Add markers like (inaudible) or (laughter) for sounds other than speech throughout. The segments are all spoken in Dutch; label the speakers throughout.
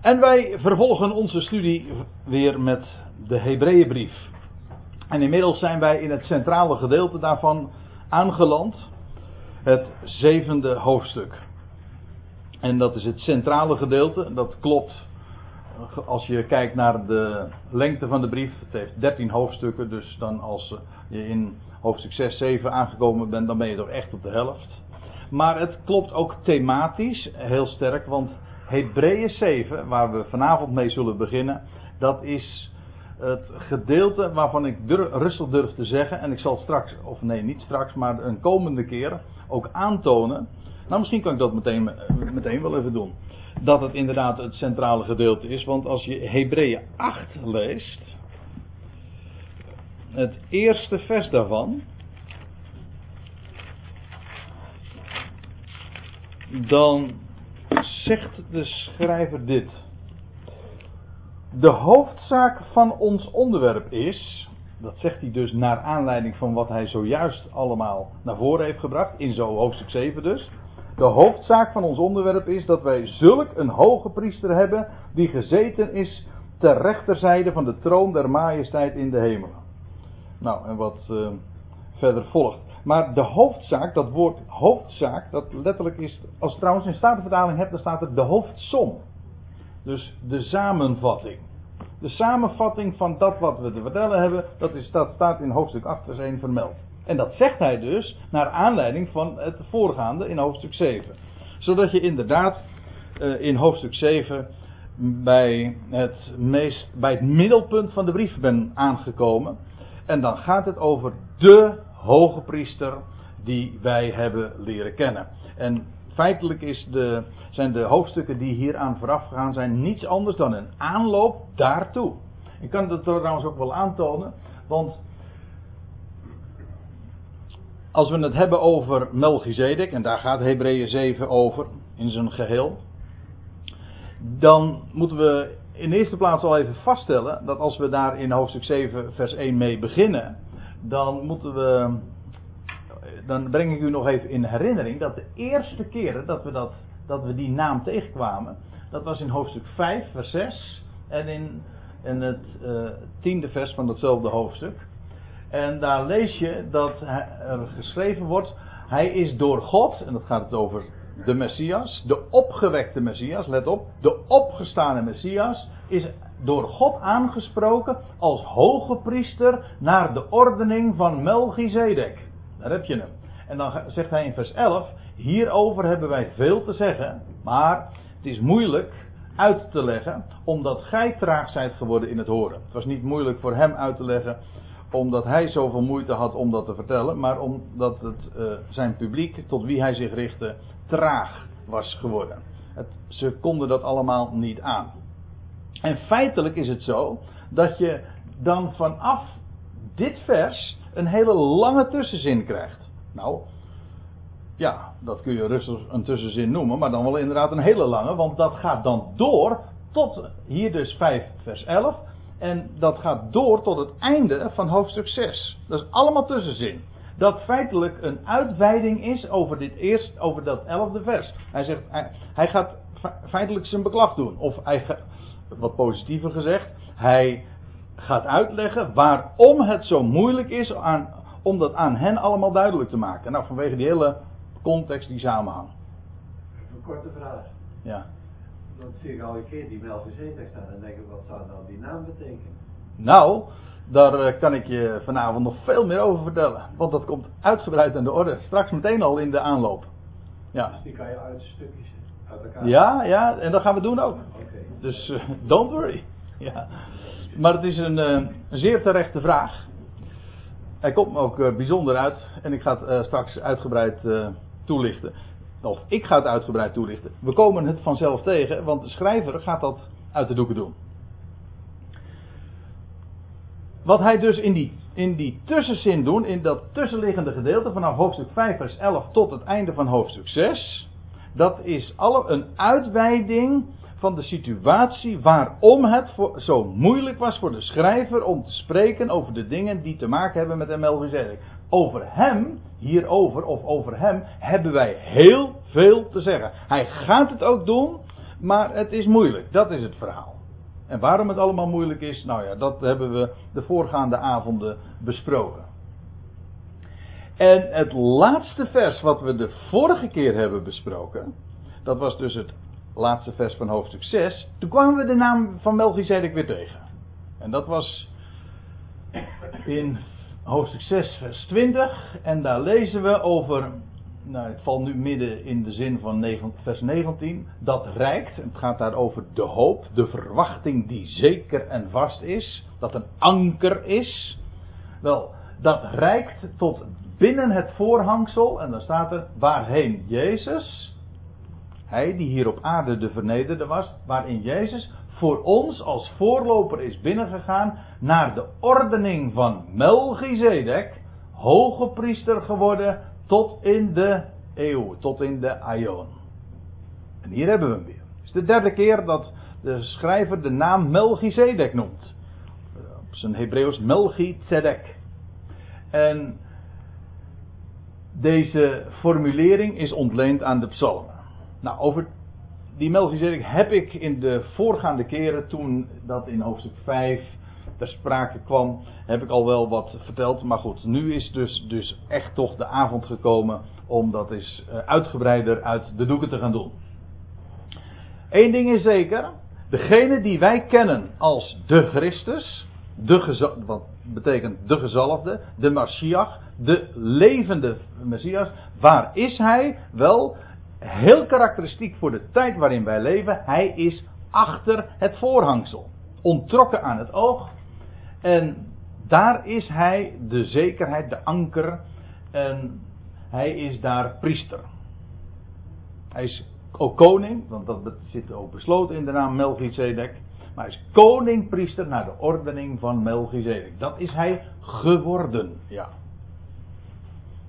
Speaker 1: En wij vervolgen onze studie weer met de Hebreeënbrief. En inmiddels zijn wij in het centrale gedeelte daarvan aangeland. Het zevende hoofdstuk. En dat is het centrale gedeelte. Dat klopt als je kijkt naar de lengte van de brief. Het heeft 13 hoofdstukken. Dus dan als je in hoofdstuk 6, 7 aangekomen bent, dan ben je toch echt op de helft. Maar het klopt ook thematisch heel sterk. Want Hebreeën 7, waar we vanavond mee zullen beginnen, dat is het gedeelte waarvan ik rustig durf te zeggen, en ik zal straks, of nee, niet straks, maar een komende keer ook aantonen. Nou, misschien kan ik dat meteen, meteen wel even doen. Dat het inderdaad het centrale gedeelte is, want als je Hebreeën 8 leest, het eerste vers daarvan, dan zegt de schrijver dit. De hoofdzaak van ons onderwerp is, dat zegt hij dus naar aanleiding van wat hij zojuist allemaal naar voren heeft gebracht, in zo'n hoofdstuk 7 dus. De hoofdzaak van ons onderwerp is dat wij zulk een hoge priester hebben die gezeten is ter rechterzijde van de troon der majesteit in de hemelen. Nou, en wat uh, verder volgt. Maar de hoofdzaak, dat woord hoofdzaak, dat letterlijk is, als je trouwens in statenvertaling hebt, dan staat er de hoofdsom. Dus de samenvatting. De samenvatting van dat wat we te vertellen hebben, dat, is, dat staat in hoofdstuk 8 vers 1 vermeld. En dat zegt hij dus naar aanleiding van het voorgaande in hoofdstuk 7. Zodat je inderdaad uh, in hoofdstuk 7 bij het, meest, bij het middelpunt van de brief bent aangekomen. En dan gaat het over de hoge priester die wij hebben leren kennen. En feitelijk is de, zijn de hoofdstukken die hieraan vooraf gegaan zijn niets anders dan een aanloop daartoe. Ik kan dat trouwens ook wel aantonen, want als we het hebben over Melchizedek, en daar gaat Hebreeën 7 over in zijn geheel, dan moeten we in de eerste plaats al even vaststellen dat als we daar in hoofdstuk 7 vers 1 mee beginnen, dan moeten we dan breng ik u nog even in herinnering dat de eerste keren dat we, dat, dat we die naam tegenkwamen, dat was in hoofdstuk 5, vers 6 en in, in het uh, tiende vers van datzelfde hoofdstuk. En daar lees je dat er geschreven wordt, hij is door God, en dat gaat het over de Messias, de opgewekte Messias, let op, de opgestane Messias is door God aangesproken als hoge priester naar de ordening van Melchizedek. Daar heb je hem. En dan zegt hij in vers 11: Hierover hebben wij veel te zeggen, maar het is moeilijk uit te leggen, omdat gij traag zijt geworden in het horen. Het was niet moeilijk voor hem uit te leggen, omdat hij zoveel moeite had om dat te vertellen, maar omdat het, uh, zijn publiek, tot wie hij zich richtte, traag was geworden. Het, ze konden dat allemaal niet aan. En feitelijk is het zo dat je dan vanaf dit vers een hele lange tussenzin krijgt. Nou, ja, dat kun je rustig een tussenzin noemen, maar dan wel inderdaad een hele lange, want dat gaat dan door tot hier dus 5 vers 11 en dat gaat door tot het einde van hoofdstuk 6. Dat is allemaal tussenzin. Dat feitelijk een uitweiding is over dit eerst, over dat elfde vers. Hij zegt, hij, hij gaat feitelijk zijn beklag doen. Of hij, wat positiever gezegd, hij gaat uitleggen waarom het zo moeilijk is aan, om dat aan hen allemaal duidelijk te maken. Nou, vanwege die hele context, die samenhang.
Speaker 2: Een korte vraag.
Speaker 1: Ja.
Speaker 2: Dan zie ik al een keer die Melchizedek staan en denk ik, wat zou nou die naam betekenen?
Speaker 1: Nou, daar eh, kan ik je vanavond nog veel meer over vertellen. Want dat komt uitgebreid aan de orde. Straks meteen al in de aanloop. Ja.
Speaker 2: Dus die kan je uit stukjes.
Speaker 1: Ja, ja, en dat gaan we doen ook. Dus uh, don't worry. Ja. Maar het is een, uh, een zeer terechte vraag. Hij komt me ook bijzonder uit. En ik ga het straks uitgebreid toelichten. Of ik ga het uitgebreid toelichten. We komen het vanzelf tegen, want de schrijver gaat dat uit de doeken doen. Wat hij dus in die, in die tussenzin doet, in dat tussenliggende gedeelte vanaf hoofdstuk 5 vers 11 tot het einde van hoofdstuk 6, dat is alle een uitweiding van de situatie waarom het zo moeilijk was voor de schrijver om te spreken over de dingen die te maken hebben met de Melchizedek. Over hem, hierover of over hem, hebben wij heel veel te zeggen. Hij gaat het ook doen, Maar het is moeilijk, dat is het verhaal. En waarom het allemaal moeilijk is, nou ja, dat hebben we de voorgaande avonden besproken. En het laatste vers wat we de vorige keer hebben besproken, dat was dus het laatste vers van hoofdstuk 6. Toen kwamen we de naam van Melchizedek weer tegen. En dat was in hoofdstuk 6, vers 20. En daar lezen we over, nou het valt nu midden in de zin van vers 19. Dat rijkt, het gaat daar over de hoop, de verwachting die zeker en vast is. Dat een anker is. Wel, dat rijkt tot binnen het voorhangsel. En dan staat er waarheen Jezus, hij die hier op aarde de vernederde was, waarin Jezus voor ons als voorloper is binnengegaan naar de ordening van Melchizedek, hoge priester geworden tot in de eeuw, tot in de aion. En hier hebben we hem weer. Het is de derde keer dat de schrijver de naam Melchizedek noemt. Op zijn Hebreeuws Melchizedek. En deze formulering is ontleend aan de psalmen. Nou, over die Melchizedek heb ik in de voorgaande keren, toen dat in hoofdstuk 5 ter sprake kwam, heb ik al wel wat verteld. Maar goed, nu is dus, dus echt toch de avond gekomen om dat eens eh, uitgebreider uit de doeken te gaan doen. Eén ding is zeker, degene die wij kennen als de Christus, de wat betekent de gezalfde, de Mashiach, de levende Messias, waar is hij? Wel, heel karakteristiek voor de tijd waarin wij leven. Hij is achter het voorhangsel. Ontrokken aan het oog. En daar is hij de zekerheid, de anker. En hij is daar priester. Hij is ook koning, want dat zit ook besloten in de naam Melchizedek. Maar hij is koning-priester naar de ordening van Melchizedek. Dat is hij geworden, ja.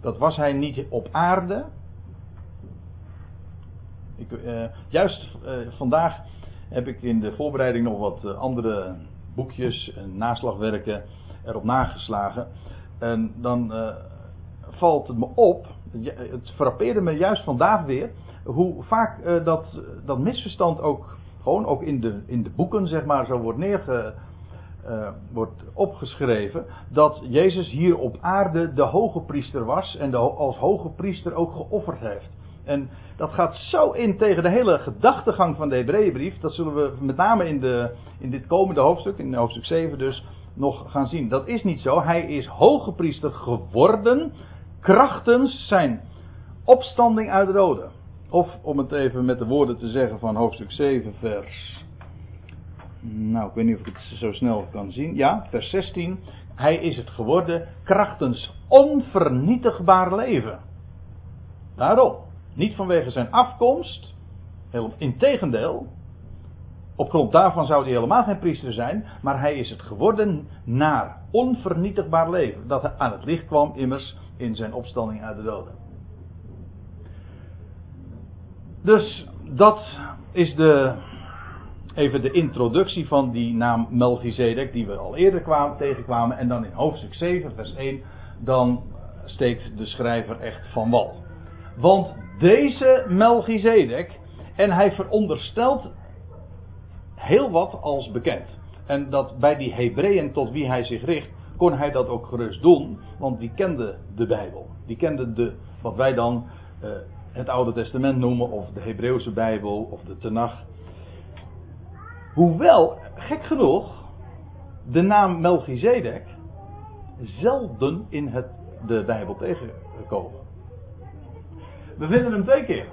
Speaker 1: Dat was hij niet op aarde, ik, uh, juist uh, vandaag heb ik in de voorbereiding nog wat uh, andere boekjes en naslagwerken erop nageslagen. En dan valt het me op, het frappeerde me juist vandaag weer, hoe vaak dat, dat misverstand ook gewoon ook in de, in de boeken zeg maar zo wordt neerge, wordt opgeschreven dat Jezus hier op aarde de hoge priester was en als hoge priester ook geofferd heeft. En dat gaat zo in tegen de hele gedachtegang van de Hebreeënbrief. Dat zullen we met name in, de, in dit komende hoofdstuk, in hoofdstuk 7 dus, nog gaan zien. Dat is niet zo. Hij is hoge priester geworden krachtens zijn opstanding uit de doden. Of om het even met de woorden te zeggen van hoofdstuk 7 vers... Nou, ik weet niet of ik het zo snel kan zien. Ja, vers 16. Hij is het geworden krachtens onvernietigbaar leven. Daarom. Niet vanwege zijn afkomst. Integendeel. Op grond daarvan zou hij helemaal geen priester zijn. Maar hij is het geworden naar onvernietigbaar leven. Dat aan het licht kwam immers in zijn opstanding uit de doden. Dus dat is de, even de introductie van die naam Melchizedek. Die we al eerder kwamen, tegenkwamen. En dan in hoofdstuk 7 vers 1. Dan steekt de schrijver echt van wal. Want deze Melchizedek. En hij veronderstelt heel wat als bekend. En dat bij die Hebreeën tot wie hij zich richt, kon hij dat ook gerust doen. Want die kenden de Bijbel. Die kenden de, wat wij dan uh, het Oude Testament noemen, of de Hebreeuwse Bijbel, of de Tenach. Hoewel, gek genoeg, de naam Melchizedek zelden in het, de Bijbel tegenkomen. We vinden hem twee keer.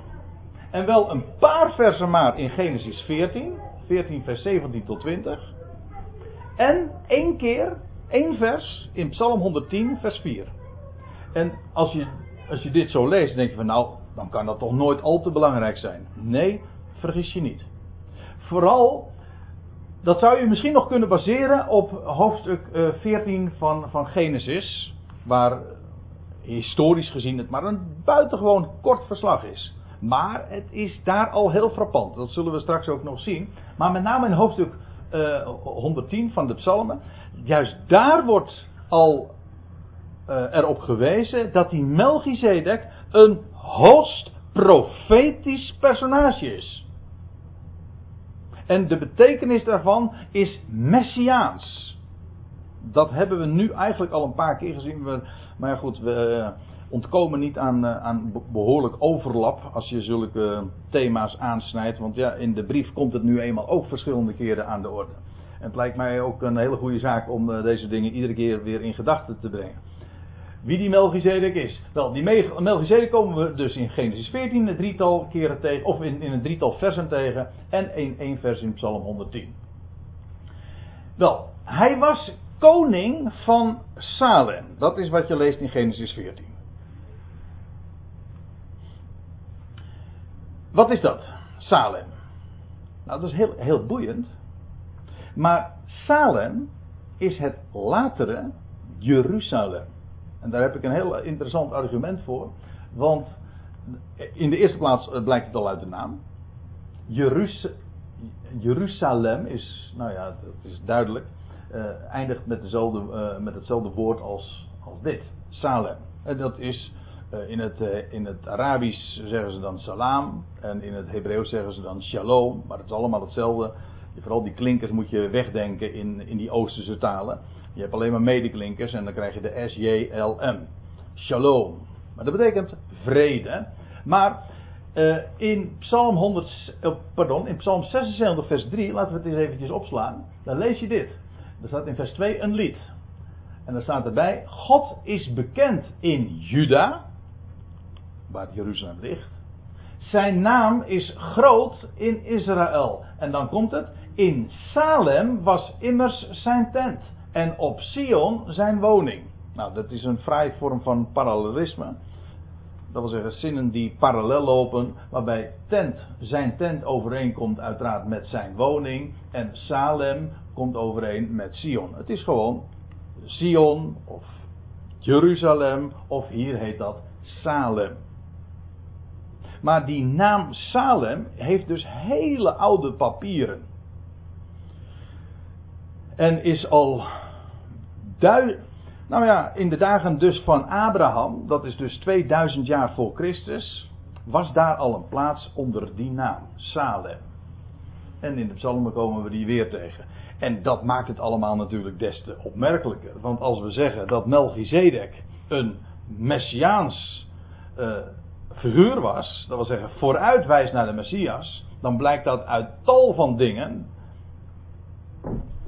Speaker 1: En wel een paar versen maar in Genesis 14. 14 vers 17 tot 20. En één keer, één vers in Psalm 110 vers 4. En als je, als je dit zo leest, denk je van nou, dan kan dat toch nooit al te belangrijk zijn. Nee, vergis je niet. Vooral, dat zou je misschien nog kunnen baseren op hoofdstuk 14 eh, van, van Genesis. Waar historisch gezien het maar een buitengewoon kort verslag is. Maar het is daar al heel frappant. Dat zullen we straks ook nog zien. Maar met name in hoofdstuk uh, eh, 110 van de Psalmen. Juist daar wordt al uh, erop gewezen dat die Melchizedek een hoogst profetisch personage is. En de betekenis daarvan is messiaans. Dat hebben we nu eigenlijk al een paar keer gezien. Maar goed, we eh, ontkomen niet aan, eh, aan behoorlijk overlap als je zulke thema's aansnijdt. Want ja, in de brief komt het nu eenmaal ook verschillende keren aan de orde. En het lijkt mij ook een hele goede zaak om eh, deze dingen iedere keer weer in gedachten te brengen. Wie die Melchizedek is. Wel, die Melchizedek komen we dus in Genesis 14 een drietal keren tegen, of in, in een drietal versen tegen, en in één vers in Psalm 110. Wel, hij was koning van Salem. Dat is wat je leest in Genesis 14. Wat is dat? Salem. Nou, dat is heel, heel boeiend. Maar Salem is het latere Jeruzalem. En daar heb ik een heel interessant argument voor. Want in de eerste plaats eh, blijkt het al uit de naam. Jeruz Jeruzalem is, nou ja, dat is duidelijk. Uh, eindigt met, dezelfde, uh, met hetzelfde woord als, als dit. Salem. Dat is in, het, in het Arabisch zeggen ze dan salam. En in het Hebreeuws zeggen ze dan shalom. Maar het is allemaal hetzelfde. Vooral die klinkers moet je wegdenken in, in die Oosterse talen. Je hebt alleen maar medeklinkers en dan krijg je de S-J-L-M. Shalom. Maar dat betekent vrede. Maar uh, in, Psalm 100, uh, pardon, in Psalm 76, vers 3, laten we het eens eventjes opslaan. Dan lees je dit. Er staat in vers 2 een lied. En dan staat erbij: God is bekend in Juda, waar Jeruzalem ligt. Zijn naam is groot in Israël. En dan komt het: In Salem was immers zijn tent en op Sion zijn woning. Nou, dat is een vrij vorm van parallelisme. Dat wil zeggen zinnen die parallel lopen, waarbij tent, zijn tent overeenkomt uiteraard met zijn woning en Salem komt overeen met Sion. Het is gewoon Sion of Jeruzalem of hier heet dat Salem. Maar die naam Salem heeft dus hele oude papieren. En is al Nou ja, in de dagen dus van Abraham, dat is dus 2000 jaar voor Christus, was daar al een plaats onder die naam, Salem. En in de psalmen komen we die weer tegen. En dat maakt het allemaal natuurlijk des te opmerkelijker. Want als we zeggen dat Melchizedek een messiaans uh, figuur was, dat wil zeggen vooruitwijst naar de Messias, dan blijkt dat uit tal van dingen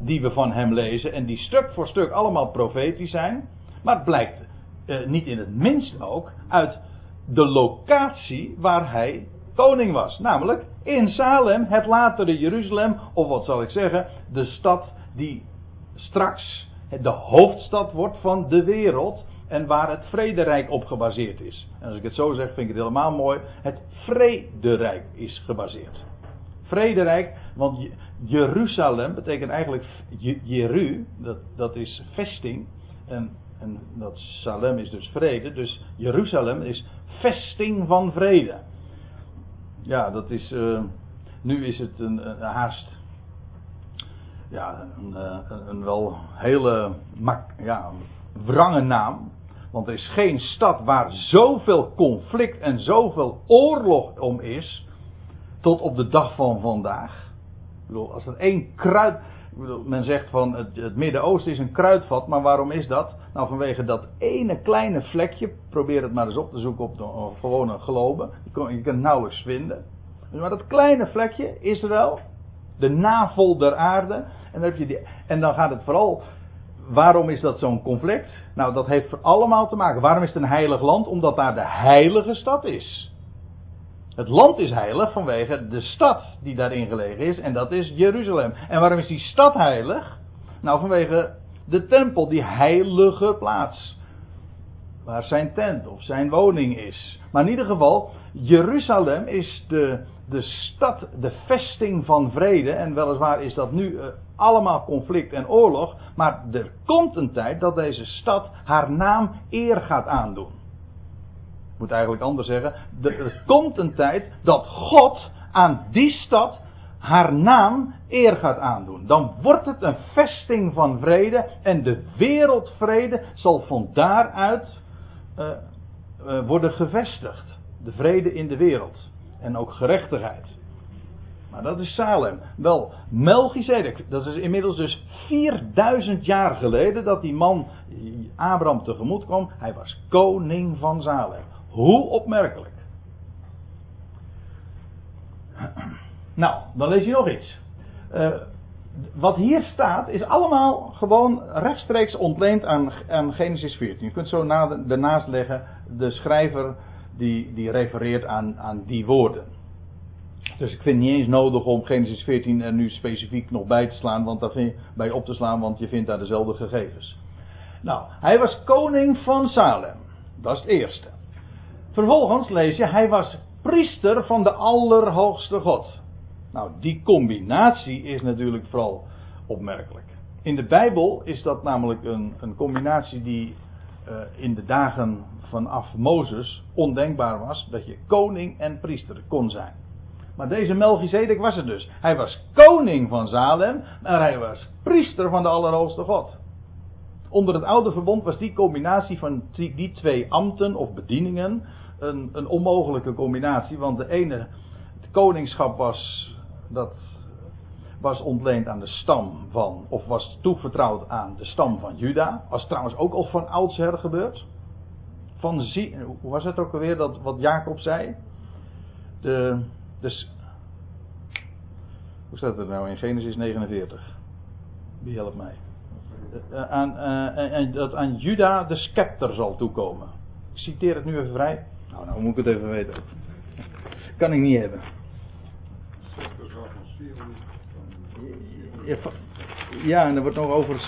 Speaker 1: die we van hem lezen en die stuk voor stuk allemaal profetisch zijn. Maar het blijkt eh, niet in het minst ook uit de locatie waar hij koning was. Namelijk in Salem, het latere Jeruzalem, of wat zal ik zeggen, de stad die straks de hoofdstad wordt van de wereld en waar het vrederijk op gebaseerd is. En als ik het zo zeg, vind ik het helemaal mooi. Het vrederijk is gebaseerd. Vrederijk, want Jeruzalem betekent eigenlijk Jeru, dat, dat is vesting. En, en dat Salem is dus vrede. Dus Jeruzalem is vesting van vrede. Ja, dat is. Uh, nu is het een, een haast. Ja, een, eh, een, een wel hele ja, wrange naam. Want er is geen stad waar zoveel conflict en zoveel oorlog om is. Tot op de dag van vandaag. Ik bedoel, als er één kruid. Men zegt van het, het Midden-Oosten is een kruidvat, maar waarom is dat? Nou, vanwege dat ene kleine vlekje. Probeer het maar eens op te zoeken op de gewone globe. Je kan het nauwelijks vinden. Maar dat kleine vlekje, Israël, de navel der aarde. En heb je en dan gaat het vooral waarom is dat zo'n conflict? Nou, dat heeft allemaal te maken. Waarom is het een heilig land? Omdat daar de heilige stad is. Het land is heilig vanwege de stad die daarin gelegen is, en dat is Jeruzalem. En waarom is die stad heilig? Nou, vanwege de tempel, die heilige plaats. Waar zijn tent of zijn woning is. Maar in ieder geval, Jeruzalem is de, de stad, de vesting van vrede. En weliswaar is dat nu uh, allemaal conflict en oorlog. Maar er komt een tijd dat deze stad haar naam eer gaat aandoen. Moet eigenlijk anders zeggen. Er komt een tijd dat God aan die stad haar naam eer gaat aandoen. Dan wordt het een vesting van vrede. En de wereldvrede zal van daaruit uh, uh, worden gevestigd. De vrede in de wereld. En ook gerechtigheid. Maar dat is Salem. Wel, Melchizedek, dat is inmiddels dus 4000 jaar geleden dat die man Abraham tegemoet kwam. Hij was koning van Salem. Hoe opmerkelijk. Nou, dan lees je nog iets. Uh, wat hier staat is allemaal gewoon rechtstreeks ontleend aan, aan Genesis 14. Je kunt zo na, ernaast leggen de schrijver die, die refereert aan, aan die woorden. Dus ik vind het niet eens nodig om Genesis 14 er nu specifiek nog bij te slaan, want daar vind je, bij op te slaan, want je vindt daar dezelfde gegevens. Nou, hij was koning van Salem. Dat is het eerste. Vervolgens lees je, hij was priester van de Allerhoogste God. Nou, die combinatie is natuurlijk vooral opmerkelijk. In de Bijbel is dat namelijk een, een combinatie die uh, in de dagen vanaf Mozes ondenkbaar was, dat je koning en priester kon zijn. Maar deze Melchizedek was het dus. Hij was koning van Salem, maar hij was priester van de Allerhoogste God. Onder het oude verbond was die combinatie van die, twee ambten of bedieningen een, een, onmogelijke combinatie, want de ene, het koningschap was, dat was ontleend aan de stam van, of was toevertrouwd aan de stam van Juda. Was trouwens ook al van oudsher gebeurd. Van hoe was het ook alweer dat wat Jacob zei? De, dus, hoe staat het nou in Genesis 49? Wie helpt mij? Uh, aan, uh, dat aan Juda de scepter zal toekomen. Ik citeer het nu even vrij. Nou, nou moet ik het even weten. Kan ik niet hebben. Ja, en er wordt nog over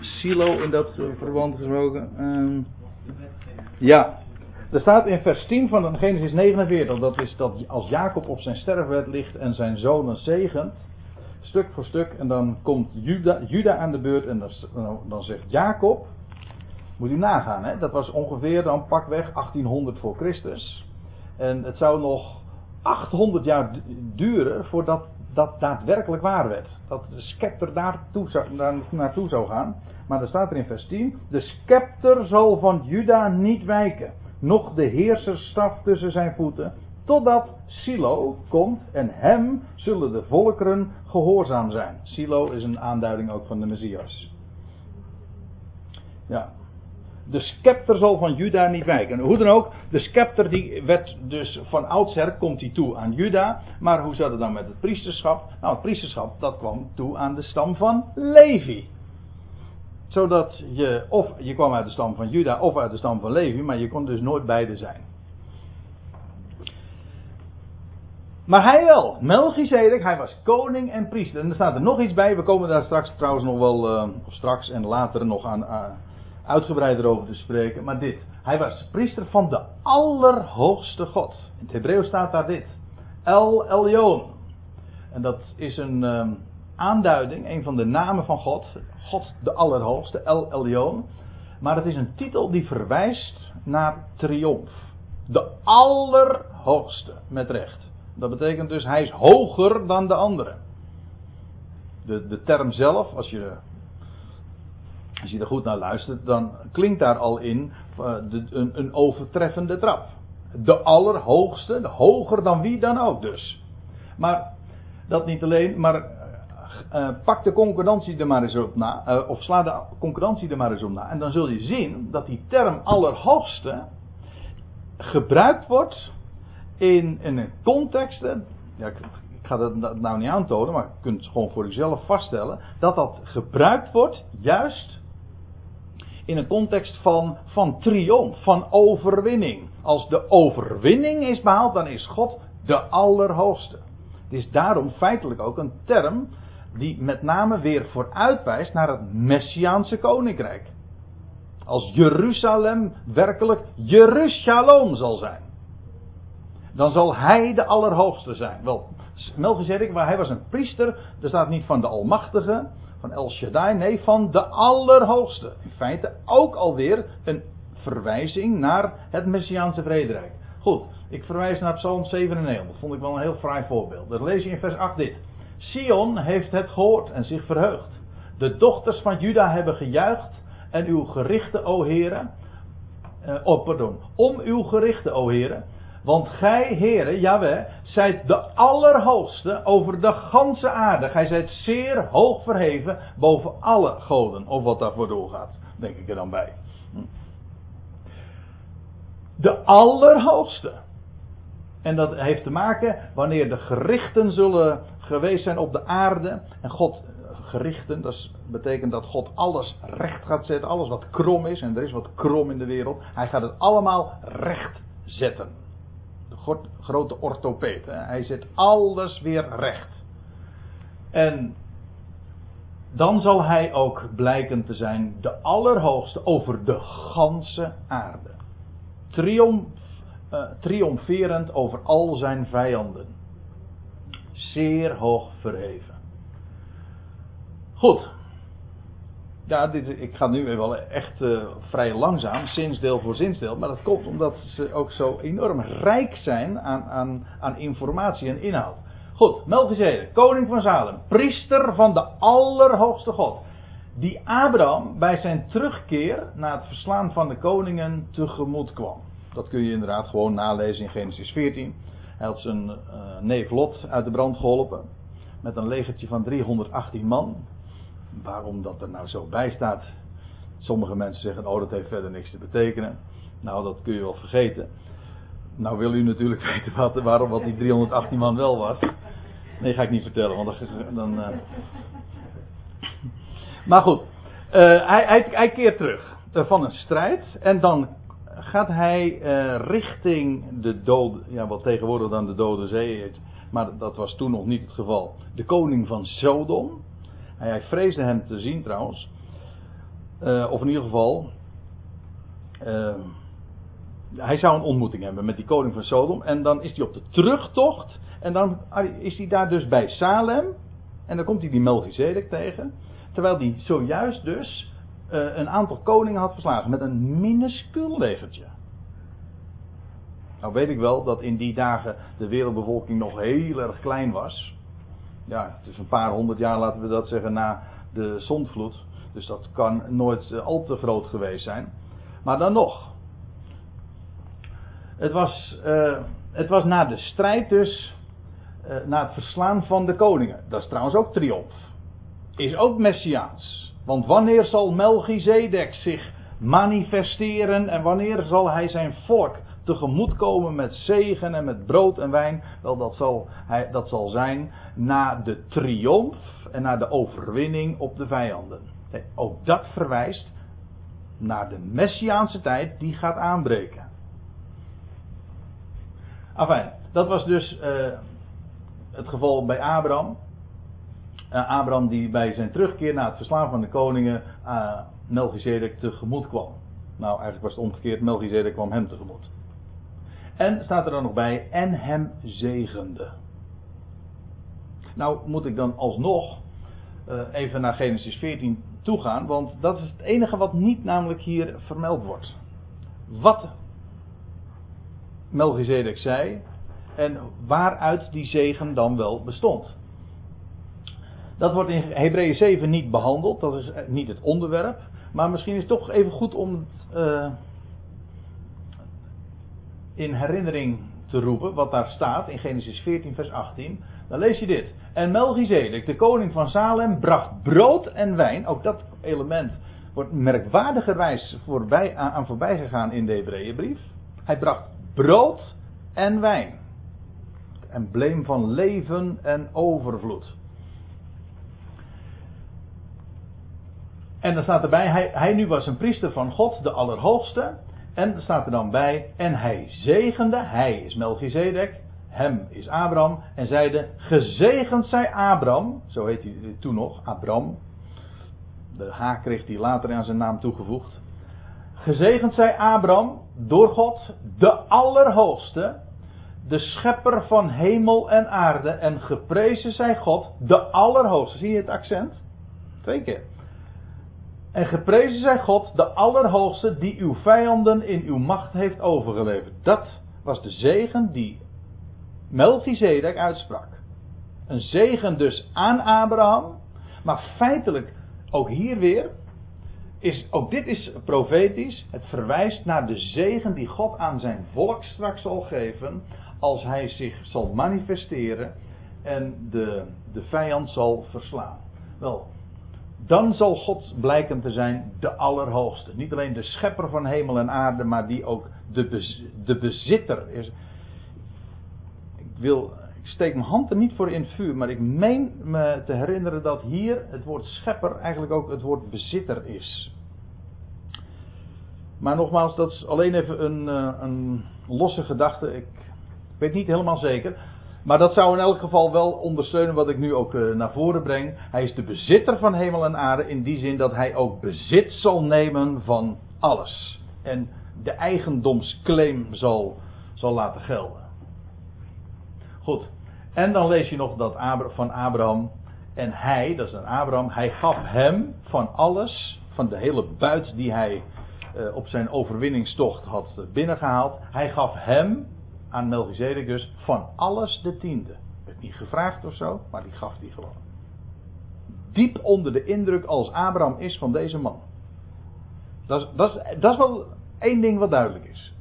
Speaker 1: silo in dat verband gesproken. Uh, ja, er staat in vers 10 van Genesis 49, dat is dat als Jacob op zijn sterfbed ligt en zijn zonen zegent, stuk voor stuk, en dan komt Juda, Juda aan de beurt en dan, dan zegt Jacob, moet u nagaan, hè, dat was ongeveer dan pakweg 1800 voor Christus. En het zou nog 800 jaar duren voordat dat daadwerkelijk waar werd. Dat de scepter daar naartoe zou gaan. Maar er staat er in vers 10: De scepter zal van Juda niet wijken, noch de heerserstaf tussen zijn voeten, totdat Silo komt en hem zullen de volkeren gehoorzaam zijn. Silo is een aanduiding ook van de Messias. Ja, de scepter zal van Juda niet wijken. Hoe dan ook, de scepter die werd dus van oudsher komt hij toe aan Juda. Maar hoe zat het dan met het priesterschap? Nou, het priesterschap dat kwam toe aan de stam van Levi. Zodat je, of je kwam uit de stam van Juda of uit de stam van Levi, maar je kon dus nooit beide zijn. Maar hij wel, Melchizedek, hij was koning en priester. En er staat er nog iets bij, we komen daar straks trouwens nog wel, uh, straks en later nog aan, uh, uitgebreider over te spreken. Maar dit. Hij was priester van de Allerhoogste God. In het Hebreeuws staat daar dit. El Elyon. En dat is een um, aanduiding, een van de namen van God. God de Allerhoogste, El Elyon. Maar het is een titel die verwijst naar triomf. De Allerhoogste, met recht. Dat betekent dus hij is hoger dan de anderen. De, de term zelf, als je als je er goed naar luistert, dan klinkt daar al in de, een, een, overtreffende trap. De allerhoogste, hoger dan wie dan ook dus. Maar dat niet alleen, maar uh, pak de concurrentie er maar eens op na, of sla de concurrentie er maar eens op na. En dan zul je zien dat die term allerhoogste gebruikt wordt in, in een context. Ja, ik, ga dat nou niet aantonen, maar je kunt het gewoon voor jezelf vaststellen. Dat dat gebruikt wordt juist in een context van, van triomf, van overwinning. Als de overwinning is behaald, dan is God de Allerhoogste. Het is daarom feitelijk ook een term die met name weer vooruitwijst naar het Messiaanse koninkrijk. Als Jeruzalem werkelijk Jeruzalem zal zijn. Dan zal hij de Allerhoogste zijn. Wel, Melchizedek, waar hij was een priester, er staat niet van de Almachtige, van El Shaddai, nee, van de Allerhoogste. In feite ook alweer een verwijzing naar het Messiaanse vrederijk. Goed, ik verwijs naar Psalm 97. Dat vond ik wel een heel fraai voorbeeld. Dan lees je in vers 8 dit. Sion heeft het gehoord en zich verheugd. De dochters van Juda hebben gejuicht en uw gerichten, o heren. Uh, oh, pardon. Om uw gerichten, o heren. Want gij, heren, Jaweh, zijt de allerhoogste over de ganse aarde. Gij zijt zeer hoog verheven boven alle goden. Of wat daarvoor doorgaat, denk ik er dan bij. De allerhoogste. En dat heeft te maken wanneer de gerichten zullen geweest zijn op de aarde. En God, gerichten, dat betekent dat God alles recht gaat zetten. Alles wat krom is, en er is wat krom in de wereld. Hij gaat het allemaal recht zetten. Grote orthopeet. Hij zet alles weer recht. En dan zal hij ook blijken te zijn de allerhoogste over de ganse aarde. Triomf, uh, triomferend over al zijn vijanden. Zeer hoog verheven. Goed. Ja, dit, ik ga nu wel echt uh, vrij langzaam, zinsdeel voor zinsdeel. Maar dat komt omdat ze ook zo enorm rijk zijn aan, aan, aan informatie en inhoud. Goed, Melchizedek, koning van Salem, priester van de Allerhoogste God. Die Abraham bij zijn terugkeer na het verslaan van de koningen tegemoet kwam. Dat kun je inderdaad gewoon nalezen in Genesis 14. Hij had zijn uh, neef Lot uit de brand geholpen. Met een legertje van 318 man. Waarom dat er nou zo bij staat. Sommige mensen zeggen, oh dat heeft verder niks te betekenen. Nou, dat kun je wel vergeten. Nou wil u natuurlijk (laughs) weten wat, waarom wat die 318 man wel was. Nee, ga ik niet vertellen, want dan... dan uh... Maar goed, uh, hij, hij, hij, keert terug van een strijd. En dan gaat hij richting de dode, ja wat tegenwoordig dan de Dode Zee heet, maar dat was toen nog niet het geval. De koning van Sodom. Hij, hij vreesde hem te zien trouwens. Uh, of in ieder geval, uh, hij zou een ontmoeting hebben met die koning van Sodom. En dan is hij op de terugtocht. En dan is hij daar dus bij Salem. En dan komt hij die Melchizedek tegen. Terwijl hij zojuist dus uh, een aantal koningen had verslagen met een minuscuul legertje. Nou weet ik wel dat in die dagen de wereldbevolking nog heel erg klein was. Ja, het is een paar honderd jaar, laten we dat zeggen, na de zondvloed. Dus dat kan nooit uh, al te groot geweest zijn. Maar dan nog. Het was, uh, het was na de strijd dus, na het verslaan van de koningen. Dat is trouwens ook triomf. Is ook messiaans. Want wanneer zal Melchizedek zich manifesteren en wanneer zal hij zijn volk tegemoetkomen met zegen en met brood en wijn? Wel, dat zal, hij, dat zal zijn na de triomf en na de overwinning op de vijanden. Ook dat verwijst naar de Messiaanse tijd die gaat aanbreken. Enfin, dat was dus uh, het geval bij Abraham. Uh, Abraham die bij zijn terugkeer na het verslaan van de koningen uh, Melchizedek tegemoet kwam. Nou, eigenlijk was het omgekeerd. Melchizedek kwam hem tegemoet. En staat er dan nog bij, en hem zegende. Nou moet ik dan alsnog uh, even naar Genesis 14 toegaan, want dat is het enige wat niet namelijk hier vermeld wordt. Wat Melchizedek zei en waaruit die zegen dan wel bestond. Dat wordt in Hebreeën 7 niet behandeld, dat is niet het onderwerp. Maar misschien is het toch even goed om het uh, in herinnering te roepen wat daar staat in Genesis 14, vers 18. Dan lees je dit. En Melchizedek, de koning van Salem, bracht brood en wijn. Ook dat element wordt merkwaardigerwijs voorbij, aan voorbij gegaan in de Hebreeënbrief. Hij bracht brood en wijn. Het embleem van leven en overvloed. En dan staat erbij, hij, hij nu was een priester van God, de Allerhoogste. En er staat er dan bij, en hij zegende, hij is Melchizedek, hem is Abraham, en zeide, gezegend zij Abraham, zo heet hij toen nog, Abraham. De H kreeg hij later aan zijn naam toegevoegd. Gezegend zij Abraham door God, de Allerhoogste, de schepper van hemel en aarde, en geprezen zij God, de Allerhoogste. Zie je het accent? Twee keer. En geprezen zij God, de Allerhoogste, die uw vijanden in uw macht heeft overgeleverd. Dat was de zegen die Melchizedek uitsprak. Een zegen dus aan Abraham, maar feitelijk ook hier weer is, ook dit is profetisch. Het verwijst naar de zegen die God aan zijn volk straks zal geven. Als hij zich zal manifesteren en de, de vijand zal verslaan. Wel, dan zal God blijken te zijn de Allerhoogste. Niet alleen de schepper van hemel en aarde, maar die ook de, de bezitter is. Ik wil, ik steek mijn hand er niet voor in het vuur, maar ik meen me te herinneren dat hier het woord schepper eigenlijk ook het woord bezitter is. Maar nogmaals, dat is alleen even een, eh, een losse gedachte. Ik weet niet helemaal zeker. Maar dat zou in elk geval wel ondersteunen wat ik nu ook eh, naar voren breng. Hij is de bezitter van hemel en aarde in die zin dat hij ook bezit zal nemen van alles. En de eigendomsclaim zal, zal laten gelden. Goed. En dan lees je nog dat van Abraham. En hij, dat is een Abraham, hij gaf hem van alles, van de hele buit die hij uh, op zijn overwinningstocht had binnengehaald. Hij gaf hem, aan Melchizedek dus, van alles de tiende. Werd niet gevraagd of zo, maar die gaf die gewoon. Diep onder de indruk als Abraham is van deze man. Dat is, dat dat is wel één ding wat duidelijk is.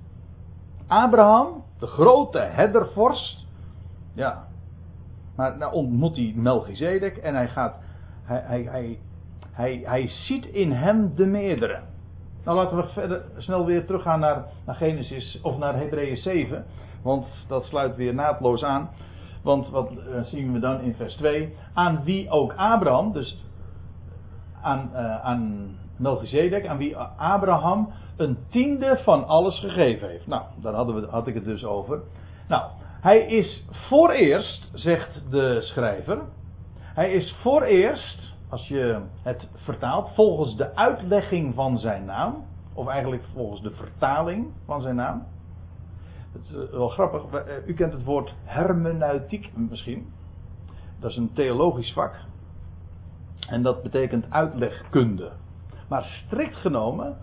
Speaker 1: Abraham, de grote herdervorst, ja. Maar nou ontmoet hij Melchizedek en hij gaat, hij, hij, hij, hij ziet in hem de meerdere. Nou laten we verder snel weer teruggaan naar, naar Genesis of naar Hebreeën 7. Want dat sluit weer naadloos aan. Want wat uh, zien we dan in vers 2? Aan wie ook Abraham, dus aan, uh, aan Melchizedek, aan wie Abraham een tiende van alles gegeven heeft. Nou, daar hadden we, had ik het dus over. Nou, hij is voor eerst, zegt de schrijver, hij is voor eerst als je het vertaalt, volgens de uitlegging van zijn naam, of eigenlijk volgens de vertaling van zijn naam. Het is eh, wel grappig, eh, u kent het woord hermeneutiek misschien. Dat is een theologisch vak. En dat betekent uitlegkunde. Maar strikt genomen,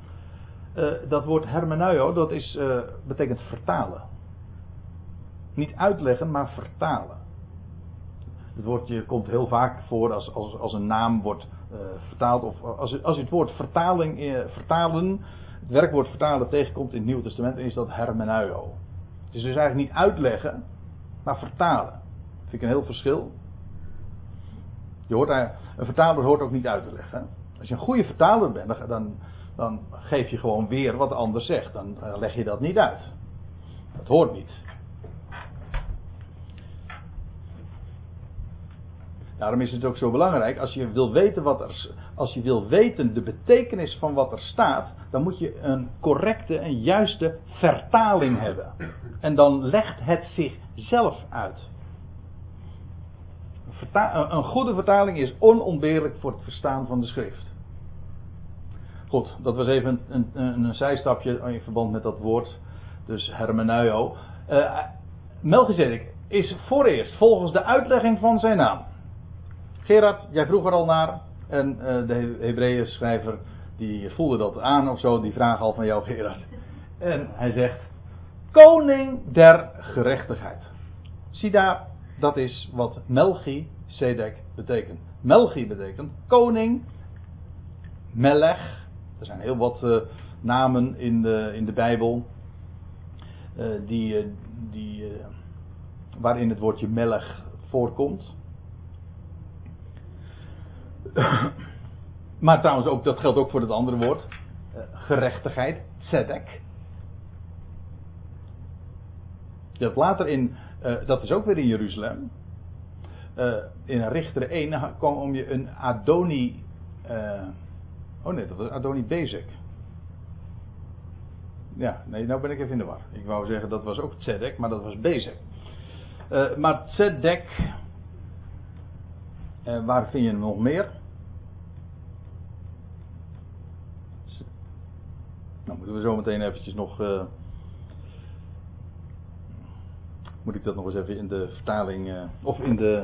Speaker 1: uh, dat woord hermeneuo, dat is, betekent vertalen. Niet uitleggen, maar vertalen. Het woordje komt heel vaak voor als, als, als een naam wordt uh, vertaald. Of als, als u het woord vertaling, uh, vertalen, het werkwoord vertalen tegenkomt in het Nieuwe Testament, is dat hermeneuo. Het is dus eigenlijk niet uitleggen, maar vertalen. Dat vind ik een heel verschil. Je hoort, een vertaler hoort ook niet uit te leggen. Als je een goede vertaler bent, dan, dan geef je gewoon weer wat de ander zegt. Dan leg je dat niet uit. Dat hoort niet. Daarom is het ook zo belangrijk, als je wil weten wat er, als je wil weten de betekenis van wat er staat, dan moet je een correcte en juiste vertaling hebben. En dan legt het zichzelf uit. Een goede vertaling is onontbeerlijk voor het verstaan van de schrift. Goed, dat was even een, een, een zijstapje in verband met dat woord, dus hermeneuo. Uh, Melchizedek is voor eerst volgens de uitlegging van zijn naam Gerard, jij vroeg er al naar. En uh, de Hebreeën schrijver die voelde dat aan of zo. Die vraag al van jou, Gerard. En hij zegt: Koning der gerechtigheid. Zie daar, dat is wat Melchi Sedek betekent. Melchi betekent koning. Melech. Er zijn heel wat uh, namen in de, in de Bijbel. Uh, die, die, waarin het woordje Melech voorkomt. (coughs) maar trouwens, ook, dat geldt ook voor het andere woord. Uh, gerechtigheid, tzedek. Hebt later in, uh, dat is ook weer in Jeruzalem. Uh, in Richter 1 kwam je een Adoni. oh nee, dat was Adoni Bezek. Ja, nee, nou ben ik even in de war. Ik wou zeggen dat was ook Tzedek, maar dat was Bezek. maar Tzedek. waar vind je hem nog meer? Nou, moeten we zo meteen eventjes nog. Uh, moet ik dat nog eens even in de vertaling. Uh, of in de.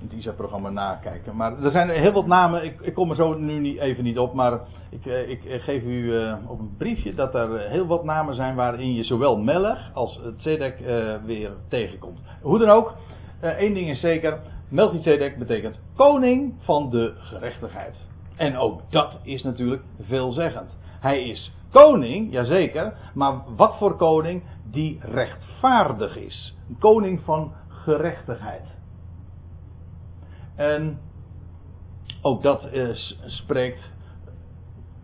Speaker 1: In het ISA-programma nakijken. Maar er zijn heel wat namen. Ik, ik kom er zo nu niet, even niet op. Maar ik, uh, ik geef u op een briefje dat er heel wat namen zijn. waarin je zowel Melch als Tzedek weer tegenkomt. Hoe dan ook. één ding is zeker. Melchizedek betekent koning van de gerechtigheid. En ook dat is natuurlijk veelzeggend. Hij is koning, jazeker, maar wat voor koning? Die rechtvaardig is. Een koning van gerechtigheid. En ook dat is, spreekt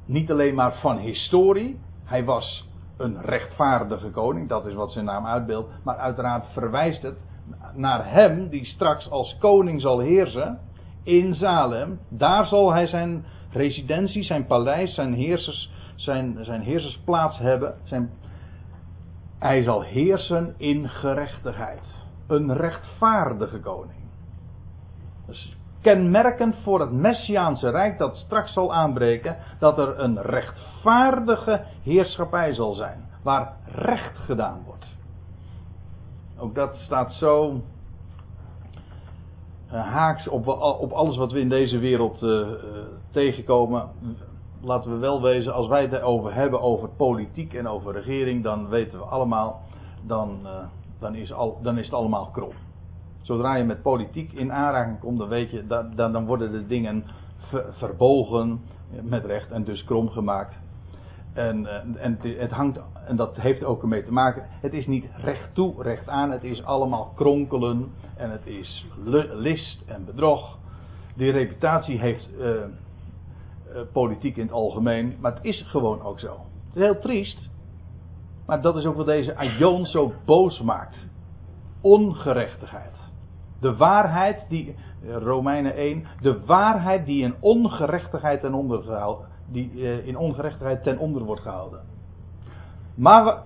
Speaker 1: niet alleen maar van historie. Hij was een rechtvaardige koning, dat is wat zijn naam uitbeeldt. Maar uiteraard verwijst het naar hem die straks als koning zal heersen in Salem. Daar zal hij zijn residentie, zijn paleis, zijn, heersers, zijn, zijn heersersplaats hebben. Zijn, hij zal heersen in gerechtigheid. Een rechtvaardige koning. Dus kenmerkend voor het Messiaanse Rijk dat straks zal aanbreken, dat er een rechtvaardige heerschappij zal zijn, waar recht gedaan wordt. Ook dat staat zo haaks op, op, alles wat we in deze wereld uh, tegenkomen. Laten we wel wezen, als wij het erover hebben, over politiek en over regering, dan weten we allemaal, dan, dan, is, al, dan is het allemaal krom. Zodra je met politiek in aanraking komt, dan weet je, dan, dan worden de dingen verbogen met recht en dus krom gemaakt. En, eh, en het hangt, en dat heeft ook ermee te maken, het is niet recht toe, recht aan, het is allemaal kronkelen en het is list en bedrog. Die reputatie heeft uh, uh, politiek in het algemeen, maar het is gewoon ook zo. Het is heel triest, maar dat is ook wat deze Aion zo boos maakt. Ongerechtigheid. De waarheid die, Romeinen 1, de waarheid die in ongerechtigheid ten onder die eh, in ongerechtigheid ten onder wordt gehouden. Maar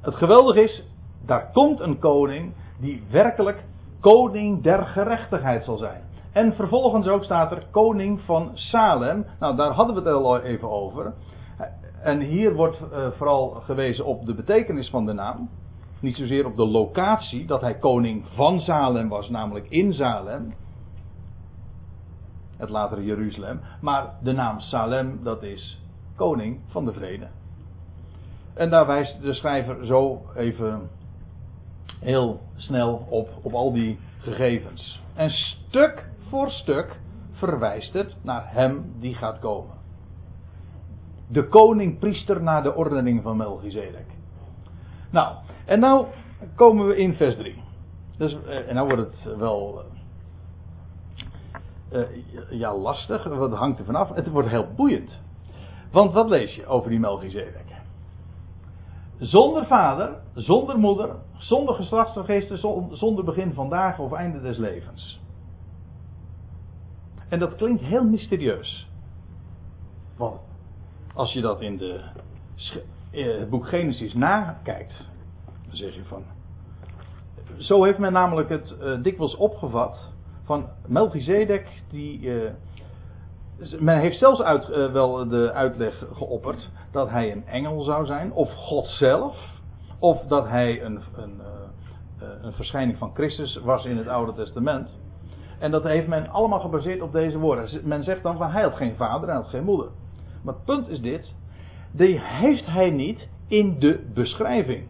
Speaker 1: het geweldige is, daar komt een koning die werkelijk koning der gerechtigheid zal zijn. En vervolgens ook staat er koning van Salem. Nou, daar hadden we het al even over. En hier wordt uh, vooral gewezen op de betekenis van de naam. Niet zozeer op de locatie dat hij koning van Salem was, namelijk in Salem. Het latere Jeruzalem. Maar de naam Salem, dat is koning van de vrede. En daar wijst de schrijver zo even heel snel op, op al die gegevens. En stuk voor stuk verwijst het naar hem die gaat komen. De koning-priester naar de ordening van Melchizedek. Nou, en nou komen we in vers 3. Dus, eh, en nou wordt het wel uh, ja, lastig, wat hangt er vanaf. Het wordt heel boeiend. Want wat lees je over die Melchizedek? Zonder vader, zonder moeder, zonder geslachtsregister, zonder begin vandaag of einde des levens. En dat klinkt heel mysterieus. Want als je dat in de, het boek Genesis nakijkt, dan zeg je van. Zo heeft men namelijk het uh, dikwijls opgevat van Melchizedek, die. Uh, men heeft zelfs uit, uh, wel de uitleg geopperd dat hij een engel zou zijn, of God zelf, of dat hij een, een, uh, een verschijning van Christus was in het Oude Testament. En dat heeft men allemaal gebaseerd op deze woorden. Men zegt dan van hij had geen vader en hij had geen moeder. Maar het punt is dit: die heeft hij niet in de beschrijving.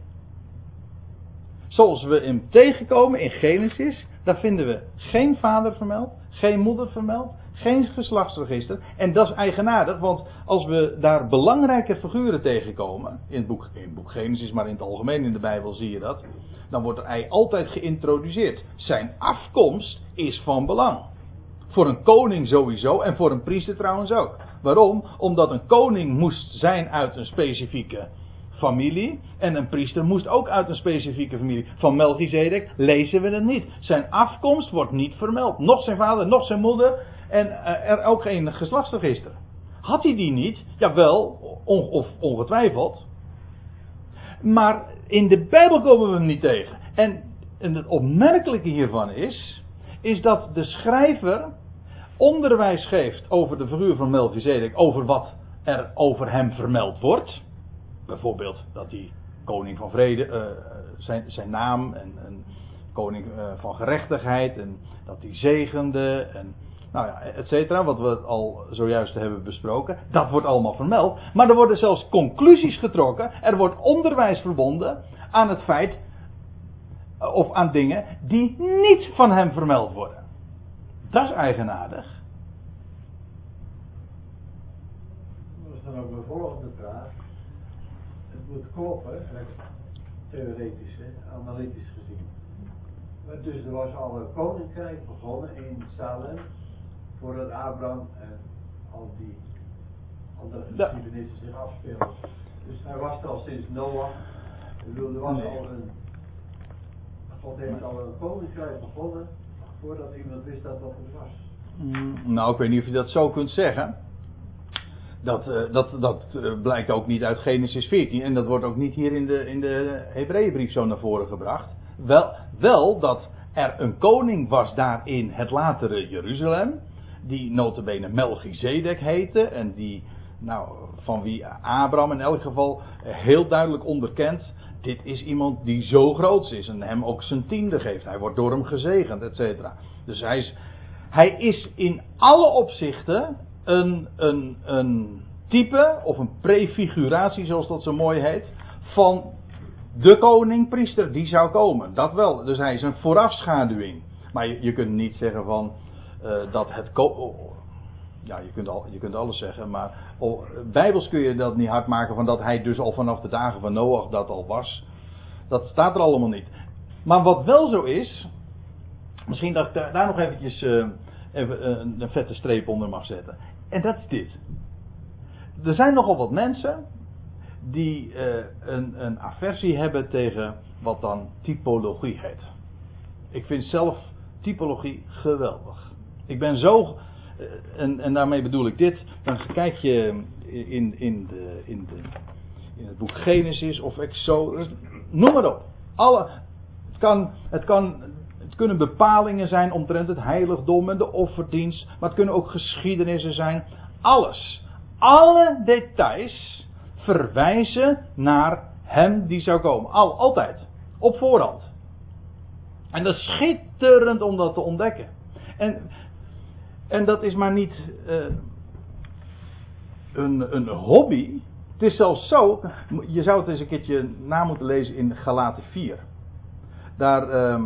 Speaker 1: Zoals we hem tegenkomen in Genesis, daar vinden we geen vader vermeld, geen moeder vermeld, geen geslachtsregister. En dat is eigenaardig, want als we daar belangrijke figuren tegenkomen, in het, boek, in boek Genesis, maar in het algemeen in de Bijbel zie je dat, dan wordt hij altijd geïntroduceerd. Zijn afkomst is van belang. Voor een koning sowieso en voor een priester trouwens ook. Waarom? Omdat een koning moest zijn uit een specifieke familie. En een priester moest ook uit een specifieke familie. Van Melchizedek lezen we het niet. Zijn afkomst wordt niet vermeld. Nog zijn vader, nog zijn moeder. En uh, er ook geen geslachtsregister. Had hij die niet? Jawel, on, of ongetwijfeld. Maar in de Bijbel komen we hem niet tegen. En, en het opmerkelijke hiervan is, is dat de schrijver onderwijs geeft over de figuur van Melchizedek, over wat er over hem vermeld wordt. Bijvoorbeeld dat hij koning van vrede, uh, zijn, zijn naam en, koning uh, van gerechtigheid en dat hij zegende en nou ja, et cetera, wat we al zojuist hebben besproken. Dat wordt allemaal vermeld. Maar er worden zelfs conclusies getrokken. Er wordt onderwijs verbonden aan het feit, eh, of aan dingen, die niet van hem vermeld worden. Dat is eigenaardig.
Speaker 2: is dan ook mijn volgende vraag. Het moet kloppen, theoretisch, hè, analytisch gezien. Maar Dus er was al een koninkrijk begonnen in Salem, voordat Abraham en al die andere geschiedenissen zich afspeelden. Dus hij was er al sinds Noach. Ik bedoel, er was
Speaker 1: Nee.
Speaker 2: al een. God heeft al een koninkrijk begonnen voordat iemand wist dat dat het was.
Speaker 1: Mm, Nou, ik weet niet of je dat zo kunt zeggen. Dat, eh, dat, dat eh, blijkt ook niet uit Genesis 14. En dat wordt ook niet hier in de, in de Hebreeënbrief zo naar voren gebracht. Wel, wel dat er een koning was daar in het latere Jeruzalem. Die notabene Melchizedek heette. En die, nou, van wie Abraham in elk geval heel duidelijk onderkent. Dit is iemand die zo groot is. En hem ook zijn tiende geeft. Hij wordt door hem gezegend, et cetera. Dus hij is, hij is in alle opzichten een, een, een type of een prefiguratie, zoals dat zo mooi heet, van de koning-priester die zou komen. Dat wel. Dus hij is een voorafschaduwing. Maar je, je kunt niet zeggen van eh, dat het. ko- oh, ja, je kunt, al, je kunt alles zeggen, maar oh, bijbels kun je dat niet hard maken van dat hij dus al vanaf de dagen van Noach dat al was. Dat staat er allemaal niet. Maar wat wel zo is, Misschien dat ik daar, nog eventjes even eh, een, een vette streep onder mag zetten. En dat is dit. Er zijn nogal wat mensen die eh, een, een aversie hebben tegen wat dan typologie heet. Ik vind zelf typologie geweldig. Ik ben zo, eh, en, en daarmee bedoel ik dit, dan kijk je in, in, de, in, de, in het boek Genesis of Exodus, noem maar op. Alle, het, kan, het, kan, kunnen bepalingen zijn omtrent het heiligdom en de offerdienst, maar het kunnen ook geschiedenissen zijn. Alles. Alle details verwijzen naar hem die zou komen. Al, altijd. Op voorhand. En dat is schitterend om dat te ontdekken. En, en dat is maar niet eh, een, een hobby. Het is zelfs zo, je zou het eens een keertje na moeten lezen in Galaten 4. Daar, ehm,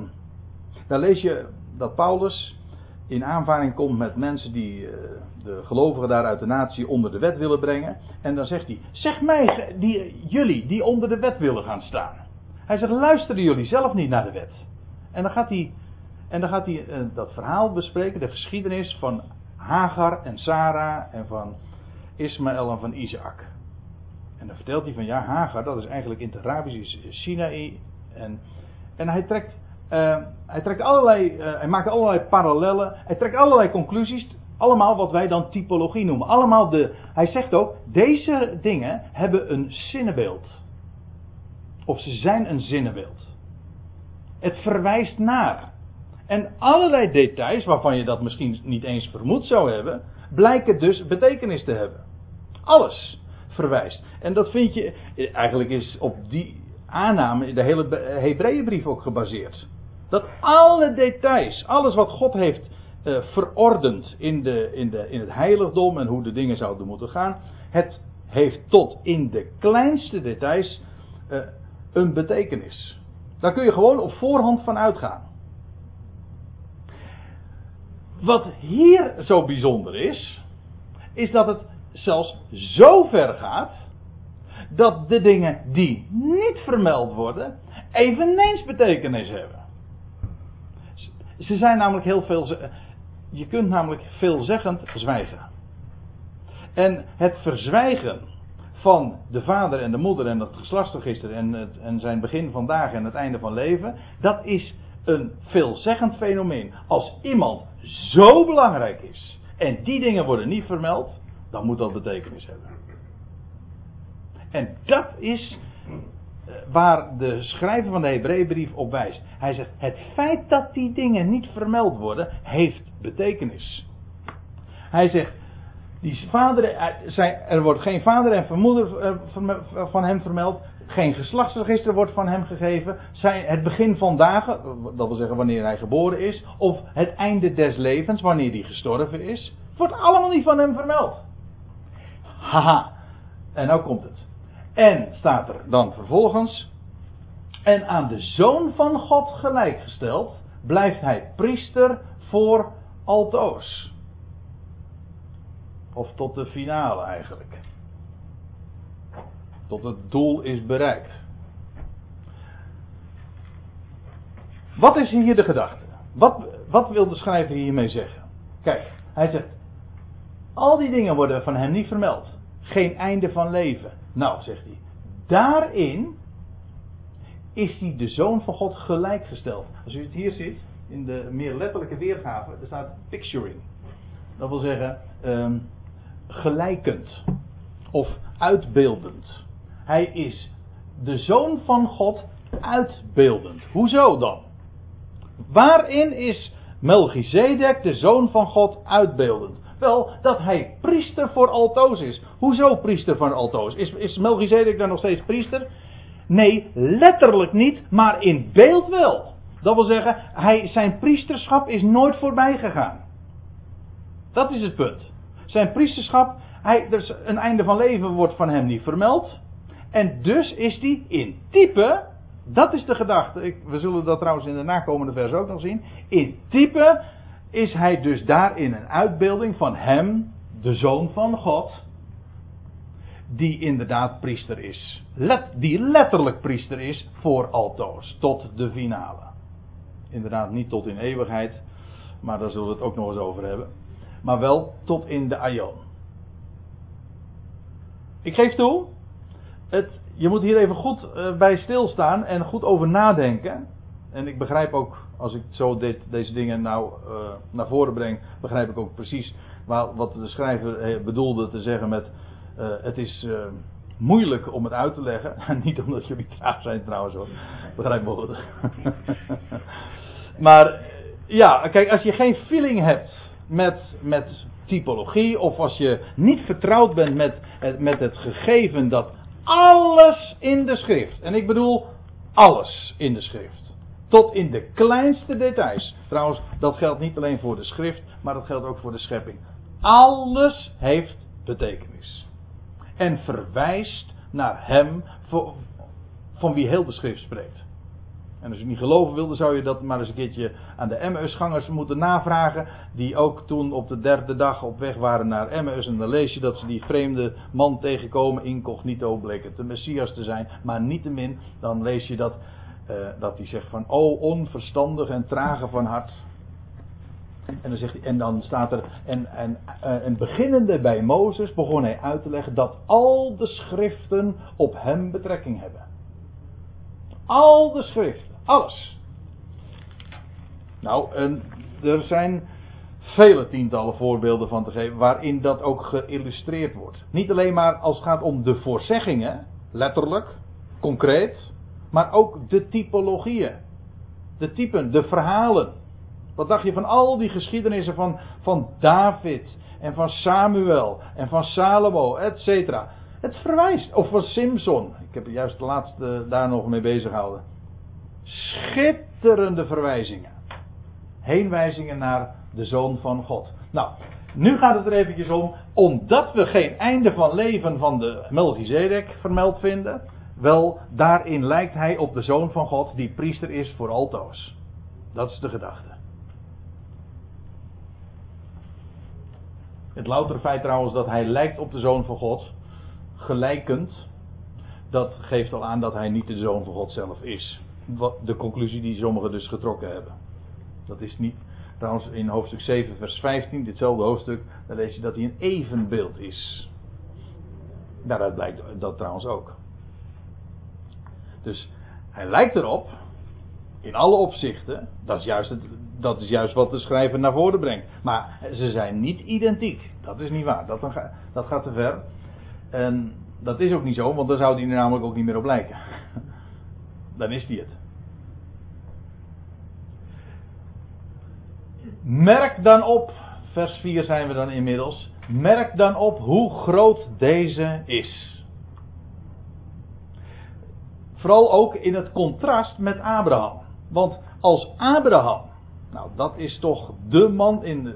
Speaker 1: daar lees je dat Paulus in aanvaring komt met mensen die eh, de gelovigen daar uit de natie onder de wet willen brengen. En dan zegt hij: Zeg mij, die, jullie die onder de wet willen gaan staan. Hij zegt: Luisteren jullie zelf niet naar de wet? En dan gaat hij, en dan gaat hij eh, dat verhaal bespreken, de geschiedenis van Hagar en Sarah en van Ismaël en van Isaac. En dan vertelt hij van ja, Hagar, dat is eigenlijk in het Arabisch is Sinaï. En, en hij trekt, eh, hij trekt allerlei, eh, hij maakt allerlei parallellen, hij trekt allerlei conclusies. Allemaal wat wij dan typologie noemen. Allemaal de, hij zegt ook, deze dingen hebben een zinnenbeeld. Of ze zijn een zinnenbeeld. Het verwijst naar. En allerlei details, waarvan je dat misschien niet eens vermoed zou hebben, blijken dus betekenis te hebben. Alles verwijst. En dat vind je, eigenlijk is op die aanname de hele Hebreeënbrief ook gebaseerd. Dat alle details, alles wat God heeft uh, verordend in, de, in, de, in het heiligdom en hoe de dingen zouden moeten gaan, het heeft tot in de kleinste details uh, een betekenis. Daar kun je gewoon op voorhand van uitgaan. Wat hier zo bijzonder is, is dat het zelfs zo ver gaat dat de dingen die niet vermeld worden eveneens betekenis hebben. Ze zijn namelijk heel veel. Je kunt namelijk veelzeggend zwijgen. En het verzwijgen van de vader en de moeder en het geslachtsregister en, het, en zijn begin van dagen en het einde van leven, dat is een veelzeggend fenomeen. Als iemand zo belangrijk is en die dingen worden niet vermeld, dan moet dat betekenis hebben. En dat is waar de schrijver van de Hebreeënbrief op wijst. Hij zegt: het feit dat die dingen niet vermeld worden, heeft betekenis. Hij zegt: die vader, er wordt geen vader en moeder van hem vermeld. Geen geslachtsregister wordt van hem gegeven. Het begin van dagen, dat wil zeggen wanneer hij geboren is. Of het einde des levens, wanneer hij gestorven is. Wordt allemaal niet van hem vermeld. Haha. En nou komt het. En staat er dan vervolgens. En aan de zoon van God gelijkgesteld blijft hij priester voor altoos. Of tot de finale eigenlijk. Tot het doel is bereikt. Wat is hier de gedachte? Wat, wat wil de schrijver hiermee zeggen? Kijk, hij zegt: Al die dingen worden van hem niet vermeld. Geen einde van leven. Nou, zegt hij. Daarin is hij de zoon van God gelijkgesteld. Als u het hier ziet, in de meer letterlijke weergave, er staat picturing. Dat wil zeggen, um, gelijkend. Of uitbeeldend. Hij is de zoon van God uitbeeldend. Hoezo dan? Waarin is Melchizedek de zoon van God uitbeeldend? Wel, dat hij priester voor altoos is. Hoezo priester voor altoos? Is, is Melchizedek dan nog steeds priester? Nee, letterlijk niet, maar in beeld wel. Dat wil zeggen, hij, zijn priesterschap is nooit voorbij gegaan. Dat is het punt. Zijn priesterschap, hij, een einde van leven wordt van hem niet vermeld. En dus is hij in type, dat is de gedachte. Ik, we zullen dat trouwens in de nakomende vers ook nog zien. In type is hij dus daarin een uitbeelding van hem, de zoon van God die inderdaad priester is. Let, die letterlijk priester is voor altoos, tot de finale. Inderdaad niet tot in eeuwigheid, maar daar zullen we het ook nog eens over hebben. Maar wel tot in de aion. Ik geef toe, het, je moet hier even goed uh, bij stilstaan en goed over nadenken. En ik begrijp ook, als ik zo dit, deze dingen nou uh, naar voren breng, begrijp ik ook precies wat de schrijver eh, bedoelde te zeggen met uh, het is moeilijk om het uit te leggen. (laughs) Niet omdat jullie traag zijn trouwens hoor. Begrijp me goed. (laughs) maar ja, kijk, als je geen feeling hebt met, met typologie. Of als je niet vertrouwd bent met, met het gegeven dat alles in de schrift. En ik bedoel alles in de schrift. Tot in de kleinste details. Trouwens, dat geldt niet alleen voor de schrift, maar dat geldt ook voor de schepping. Alles heeft betekenis en verwijst naar hem van wie heel de schrift spreekt. En als je niet geloven wilde, zou je dat maar eens een keertje aan de Emmausgangers moeten navragen. Die ook toen op de derde dag op weg waren naar Emmaus. En dan lees je dat ze die vreemde man tegenkomen, incognito bleken de Messias te zijn. Maar niettemin, dan lees je dat, uh, dat hij zegt van, o onverstandig en trage van hart. En dan, zegt hij, en dan staat er, en, en, eh, en beginnende bij Mozes begon hij uit te leggen dat al de schriften op hem betrekking hebben. Al de schriften, alles. Nou, en er zijn vele tientallen voorbeelden van te geven waarin dat ook geïllustreerd wordt. Niet alleen maar als het gaat om de voorzeggingen, letterlijk, concreet, maar ook de typologieën, de typen, de verhalen. Wat dacht je van al die geschiedenissen van, van David en van Samuel en van Salomo, et cetera. Het verwijst, of van Simpson. Ik heb juist de laatste daar nog mee bezig gehouden. Schitterende verwijzingen. Heenwijzingen naar de Zoon van God. Nou, nu gaat het er eventjes om, omdat we geen einde van leven van de Melchizedek vermeld vinden. Wel, daarin lijkt hij op de Zoon van God die priester is voor altoos. Dat is de gedachte. Het loutere feit trouwens dat hij lijkt op de zoon van God, gelijkend, dat geeft al aan dat hij niet de zoon van God zelf is. De conclusie die sommigen dus getrokken hebben. Dat is niet. Trouwens, in hoofdstuk 7, vers 15, ditzelfde hoofdstuk, daar lees je dat hij een evenbeeld is. Daaruit blijkt dat trouwens ook. Dus hij lijkt erop, in alle opzichten, dat is juist, dat is juist wat de schrijver naar voren brengt. Maar ze zijn niet identiek. Dat is niet waar. Dat, dat gaat te ver. En dat is ook niet zo, want dan zou die er namelijk ook niet meer op lijken. (laughs) Dan is die het. Merk dan op, vers 4 zijn we dan inmiddels. Merk dan op hoe groot deze is. Vooral ook in het contrast met Abraham. Want als Abraham, nou dat is toch de man in,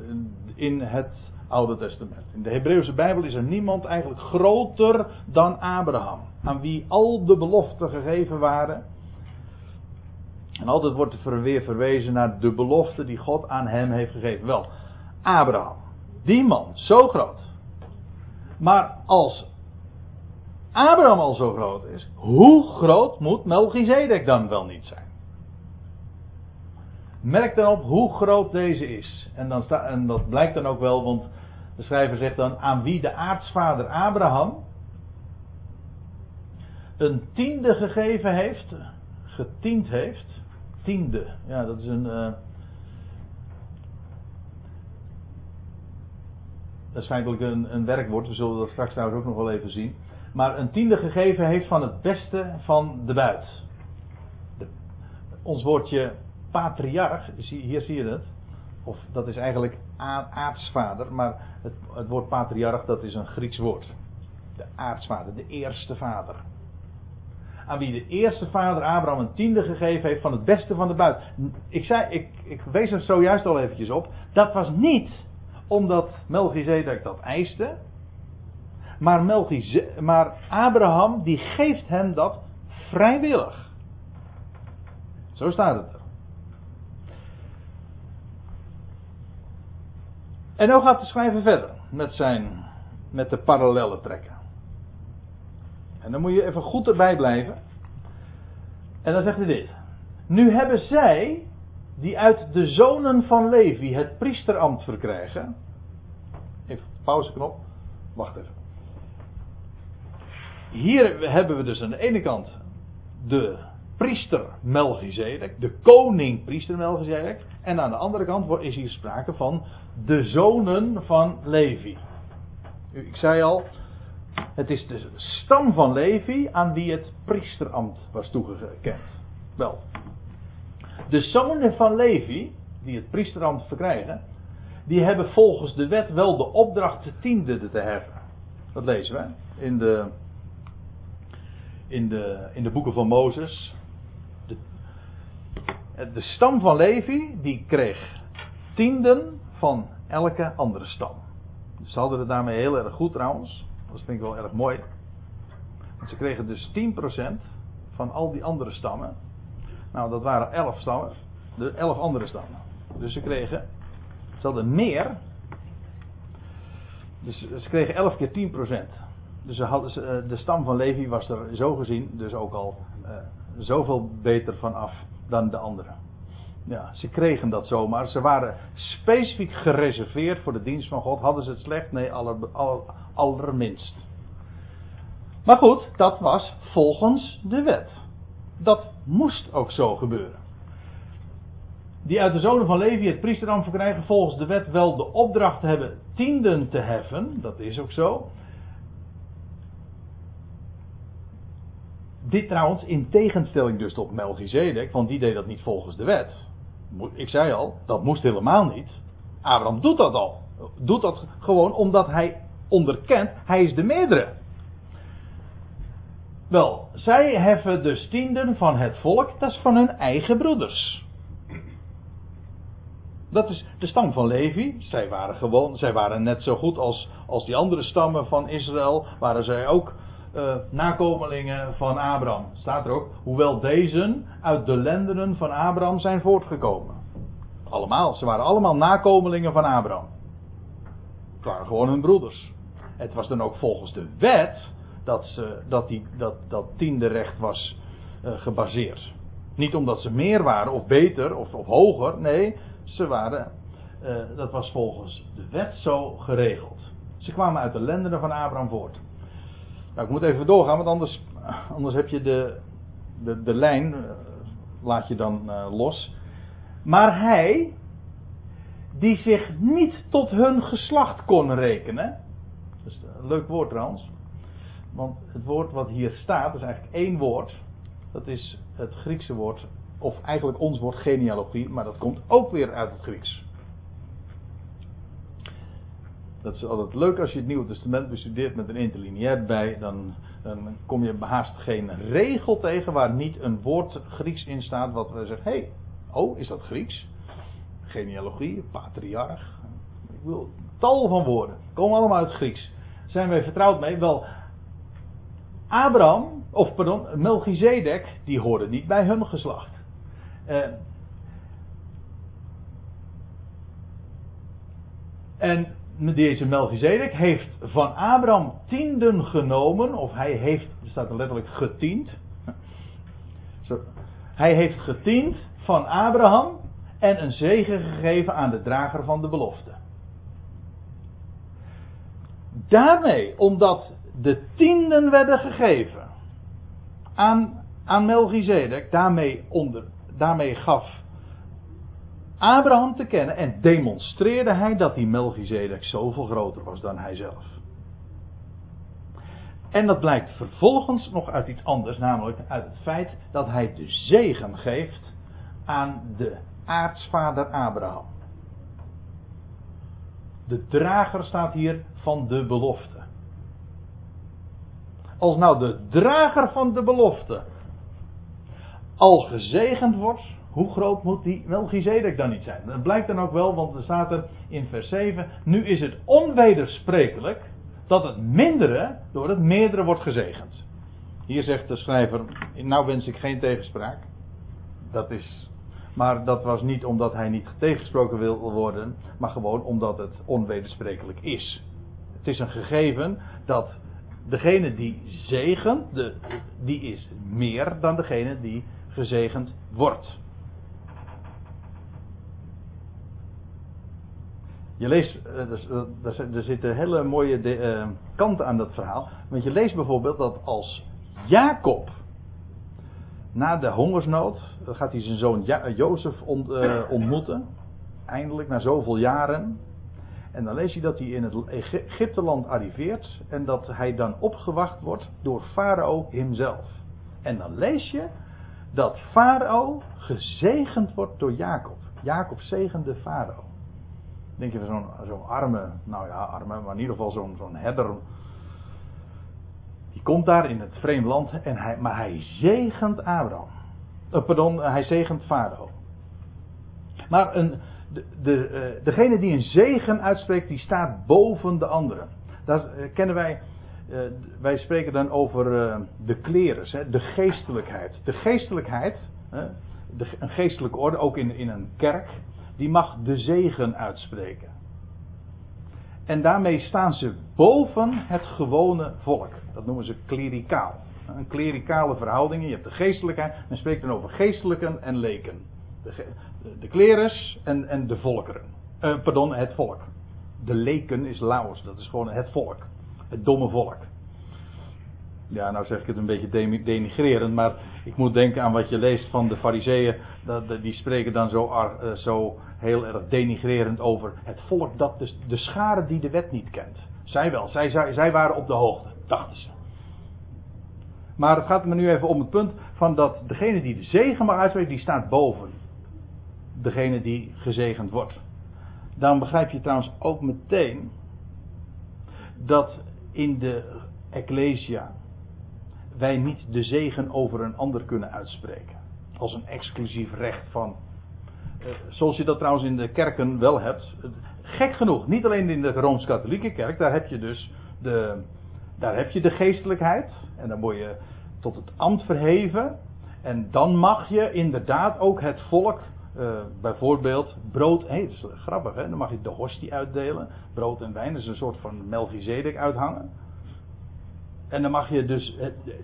Speaker 1: in het Oude Testament. In de Hebreeuwse Bijbel is er niemand eigenlijk groter dan Abraham. Aan wie al de beloften gegeven waren. En altijd wordt er weer verwezen naar de belofte die God aan hem heeft gegeven. Wel, Abraham. Die man, zo groot. Maar als Abraham al zo groot is, hoe groot moet Melchizedek dan wel niet zijn? Merk dan op hoe groot deze is. En, dan sta, en dat blijkt dan ook wel, want de schrijver zegt dan aan wie de aartsvader Abraham een tiende gegeven heeft, getiend heeft. Tiende, ja, dat is een. Uh, is feitelijk een, een werkwoord, we zullen dat straks trouwens ook nog wel even zien. Maar een tiende gegeven heeft van het beste van de buit. De, ons woordje patriarch, hier zie je het. Of dat is eigenlijk aartsvader, maar het, het woord patriarch dat is een Grieks woord. De aartsvader, de eerste vader. Aan wie de eerste vader Abraham een tiende gegeven heeft van het beste van de buit. Ik, zei, ik, ik wees er zojuist al eventjes op. Dat was niet omdat Melchizedek dat eiste. Maar, maar Abraham die geeft hem dat vrijwillig. Zo staat het er. En nu gaat de schrijver verder met, zijn, met de parallellen trekken. En dan moet je even goed erbij blijven. En dan zegt hij dit. Nu hebben zij, die uit de zonen van Levi het priesterambt verkrijgen. Even pauzeknop. Wacht even. Hier hebben we dus aan de ene kant de priester Melchizedek, de koning priester Melchizedek. En aan de andere kant is hier sprake van de zonen van Levi. Ik zei al, het is de stam van Levi aan wie het priesterambt was toegekend. Wel, de zonen van Levi, die het priesterambt verkrijgen, die hebben volgens de wet wel de opdracht de tiende te heffen. Dat lezen we in de, in de, in de boeken van Mozes. De, de stam van Levi, die kreeg tienden van elke andere stam. Ze hadden het daarmee heel erg goed trouwens. Dat vind ik wel erg mooi. Want ze kregen dus 10% van al die andere stammen. Nou, dat waren 11 stammen. De 11 andere stammen. Dus ze kregen. Ze hadden meer. Dus ze kregen 11 keer 10%. Ze eh, de stam van Levi was er zo gezien dus ook al uh, zoveel beter van af dan de anderen. Ja, ze kregen dat zomaar. Ze waren specifiek gereserveerd voor de dienst van God. Hadden ze het slecht? Nee, aller, aller, allerminst. Maar goed, dat was volgens de wet. Dat moest ook zo gebeuren. Die uit de zonen van Levi het priesterambt verkrijgen volgens de wet wel de opdracht hebben tienden te heffen. Dat is ook zo. Dit trouwens in tegenstelling dus tot Melchizedek, want die deed dat niet volgens de wet. Ik zei al, dat moest helemaal niet. Abraham doet dat al. Doet dat gewoon omdat hij onderkent, hij is de meerdere. Wel, zij heffen dus tienden van het volk, dat is van hun eigen broeders. Dat is de stam van Levi. Zij waren gewoon, zij waren net zo goed als, als die andere stammen van Israël, waren zij ook uh, nakomelingen van Abraham. Staat er ook, hoewel deze uit de lendenen van Abraham zijn voortgekomen. Allemaal, ze waren allemaal nakomelingen van Abraham. Het waren gewoon hun broeders. Het was dan ook volgens de wet dat, ze, dat, die, dat, dat tiende recht was uh, gebaseerd. Niet omdat ze meer waren of beter of, of hoger. Nee, ze waren, uh, dat was volgens de wet zo geregeld. Ze kwamen uit de lendenen van Abraham voort. Nou, ik moet even doorgaan, want anders, anders heb je de, de, de lijn, uh, laat je dan los. Maar hij, die zich niet tot hun geslacht kon rekenen. Dat is een leuk woord trouwens. Want het woord wat hier staat is eigenlijk één woord. Dat is het Griekse woord, of eigenlijk ons woord genealogie, maar dat komt ook weer uit het Grieks. Dat is altijd leuk als je het Nieuwe Testament bestudeert met een interlineair bij. Dan, dan kom je haast geen regel tegen waar niet een woord Grieks in staat. Wat we zeggen: hé, hey, oh, is dat Grieks? Genealogie, patriarch. Ik wil tal van woorden. Komen allemaal uit Grieks. Zijn wij vertrouwd mee? Wel, Abraham, of pardon, Melchizedek, die hoorde niet bij hun geslacht. Uh, en deze Melchizedek heeft van Abraham tienden genomen, of hij heeft, er staat er letterlijk getiend. Hij heeft getiend van Abraham en een zegen gegeven aan de drager van de belofte. Daarmee, omdat de tienden werden gegeven aan, aan Melchizedek, daarmee, onder, daarmee gaf Abraham te kennen en demonstreerde hij dat die Melchizedek zoveel groter was dan hij zelf. En dat blijkt vervolgens nog uit iets anders, namelijk uit het feit dat hij de zegen geeft aan de aartsvader Abraham. De drager staat hier van de belofte. Als nou de drager van de belofte al gezegend wordt, hoe groot moet die Melchizedek dan niet zijn? Dat blijkt dan ook wel, want er staat er in vers 7: Nu is het onwedersprekelijk dat het mindere door het meerdere wordt gezegend. Hier zegt de schrijver: Nou wens ik geen tegenspraak. Dat is. Maar dat was niet omdat hij niet tegengesproken wil worden, maar gewoon omdat het onwedersprekelijk is. Het is een gegeven dat degene die zegent, de, die is meer dan degene die gezegend wordt. Je leest, eh, er zitten hele mooie eh, kanten aan dat verhaal. Want je leest bijvoorbeeld dat als Jacob na de hongersnood, gaat hij zijn zoon Jozef eh, ontmoeten. Eindelijk, na zoveel jaren. En dan lees je dat hij in het Egypteland arriveert en dat hij dan opgewacht wordt door Farao hemzelf. En dan lees je dat Farao gezegend wordt door Jacob. Jacob zegende Farao. Denk je van zo'n zo'n arme, nou ja, arme, maar in ieder geval zo'n zo'n herder. Die komt daar in het vreemde land, en hij, maar hij zegent Abraham. Uh, pardon, hij zegent Farao. Maar een, de, de, eh, degene die een zegen uitspreekt, die staat boven de anderen. Dat uh, kennen wij. Wij spreken dan over de klerus, de geestelijkheid. De geestelijkheid, de, een geestelijke orde, ook in, in een kerk, die mag de zegen uitspreken. En daarmee staan ze boven het gewone volk. Dat noemen ze klericaal. Een klerikale verhouding. Je hebt de geestelijkheid. Men spreekt dan over geestelijken en leken. De, de klerus en, en de volkeren. Uh, pardon, het volk. De leken is Laos. Dat is gewoon het volk. Het domme volk. Ja, nou zeg ik het een beetje denigrerend, maar ik moet denken aan wat je leest van de fariseeën. Die spreken dan zo, uh, zo heel erg denigrerend over het volk dat de, de schare die de wet niet kent. Zij wel, zij, zij, zij waren op de hoogte, dachten ze. Maar het gaat me nu even om het punt van dat degene die de zegen mag uitspreken, die staat boven degene die gezegend wordt. Dan begrijp je trouwens ook meteen dat in de Ecclesia wij niet de zegen over een ander kunnen uitspreken. Als een exclusief recht van zoals je dat trouwens in de kerken wel hebt. Gek genoeg, niet alleen in de Rooms-Katholieke kerk, daar heb je dus de, daar heb je de geestelijkheid. En dan word je tot het ambt verheven. En dan mag je inderdaad ook het volk, uh, bijvoorbeeld brood. Hé, dat is grappig hè, dan mag je de hostie uitdelen. Brood en wijn, dat is een soort van Melchizedek uithangen. En dan mag je dus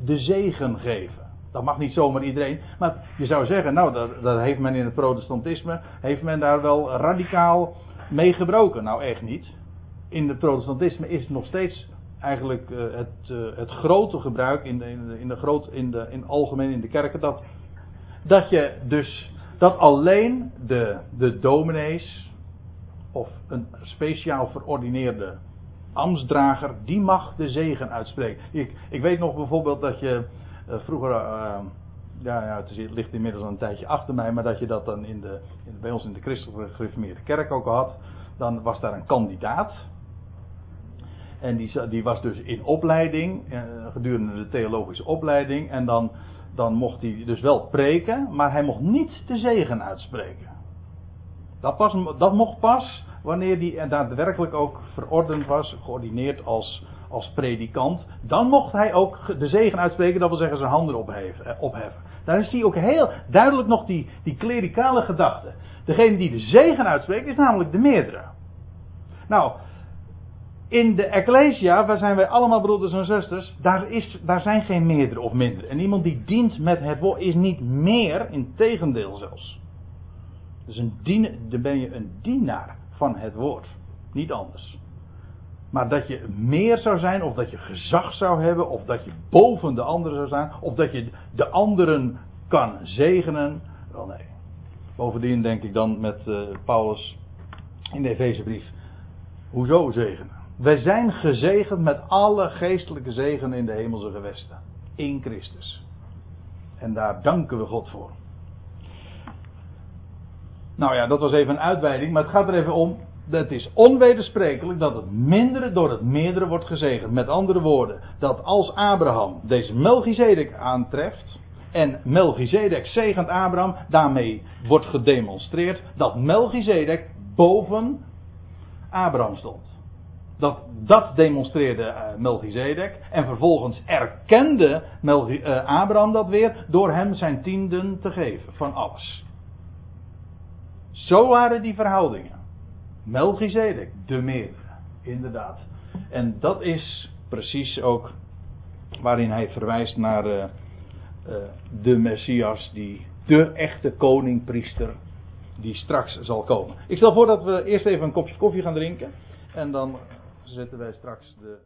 Speaker 1: de zegen geven. Dat mag niet zomaar iedereen. Maar je zou zeggen, nou, dat, dat heeft men in het protestantisme, heeft men daar wel radicaal mee gebroken. Nou, echt niet. In het protestantisme is het nog steeds eigenlijk uh, het, uh, het grote gebruik in de, in de, groot, in de in algemeen in de kerken dat, dat je dus dat alleen de, de dominees of een speciaal verordineerde ambtsdrager die mag de zegen uitspreken. Ik, ik weet nog bijvoorbeeld dat je vroeger, uh, ja, ja, het ligt inmiddels al een tijdje achter mij, maar dat je dat dan in de, in, bij ons in de christelijke gereformeerde kerk ook had. Dan was daar een kandidaat. En die, die was dus in opleiding, uh, gedurende de theologische opleiding. En dan, dan mocht hij dus wel preken, maar hij mocht niet de zegen uitspreken. Dat, pas, dat mocht pas wanneer hij daadwerkelijk ook verordend was, geordineerd als als predikant, dan mocht hij ook de zegen uitspreken, dat wil zeggen zijn handen opheffen. Eh, opheffen. Daar zie je ook heel duidelijk nog die, die klerikale gedachte. Degene die de zegen uitspreekt is namelijk de meerdere. Nou, In de Ecclesia, waar zijn wij allemaal broeders en zusters, daar, is, daar zijn geen meerdere of minder. En iemand die dient met het woord is niet meer, in tegendeel zelfs. Dus een dien, dan ben je een dienaar het woord. Niet anders. Maar dat je meer zou zijn, of dat je gezag zou hebben, of dat je boven de anderen zou zijn, of dat je de anderen kan zegenen. Wel nee. Bovendien denk ik dan met uh, Paulus in de Efezebrief. Hoezo zegenen? Wij zijn gezegend met alle geestelijke zegen in de hemelse gewesten. In Christus. En daar danken we God voor. Nou ja, dat was even een uitweiding, maar het gaat er even om. Het is onwedersprekelijk dat het mindere door het meerdere wordt gezegend. Met andere woorden, dat als Abraham deze Melchizedek aantreft. En Melchizedek zegent Abraham, daarmee wordt gedemonstreerd dat Melchizedek boven Abraham stond. Dat, dat demonstreerde uh, Melchizedek. En vervolgens erkende uh, Abraham dat weer door hem zijn tienden te geven van alles. Zo waren die verhoudingen. Melchizedek, de meerdere, inderdaad. En dat is precies ook waarin hij verwijst naar uh, de Messias, die de echte koning-priester, die straks zal komen. Ik stel voor dat we eerst even een kopje koffie gaan drinken. En dan zetten wij straks de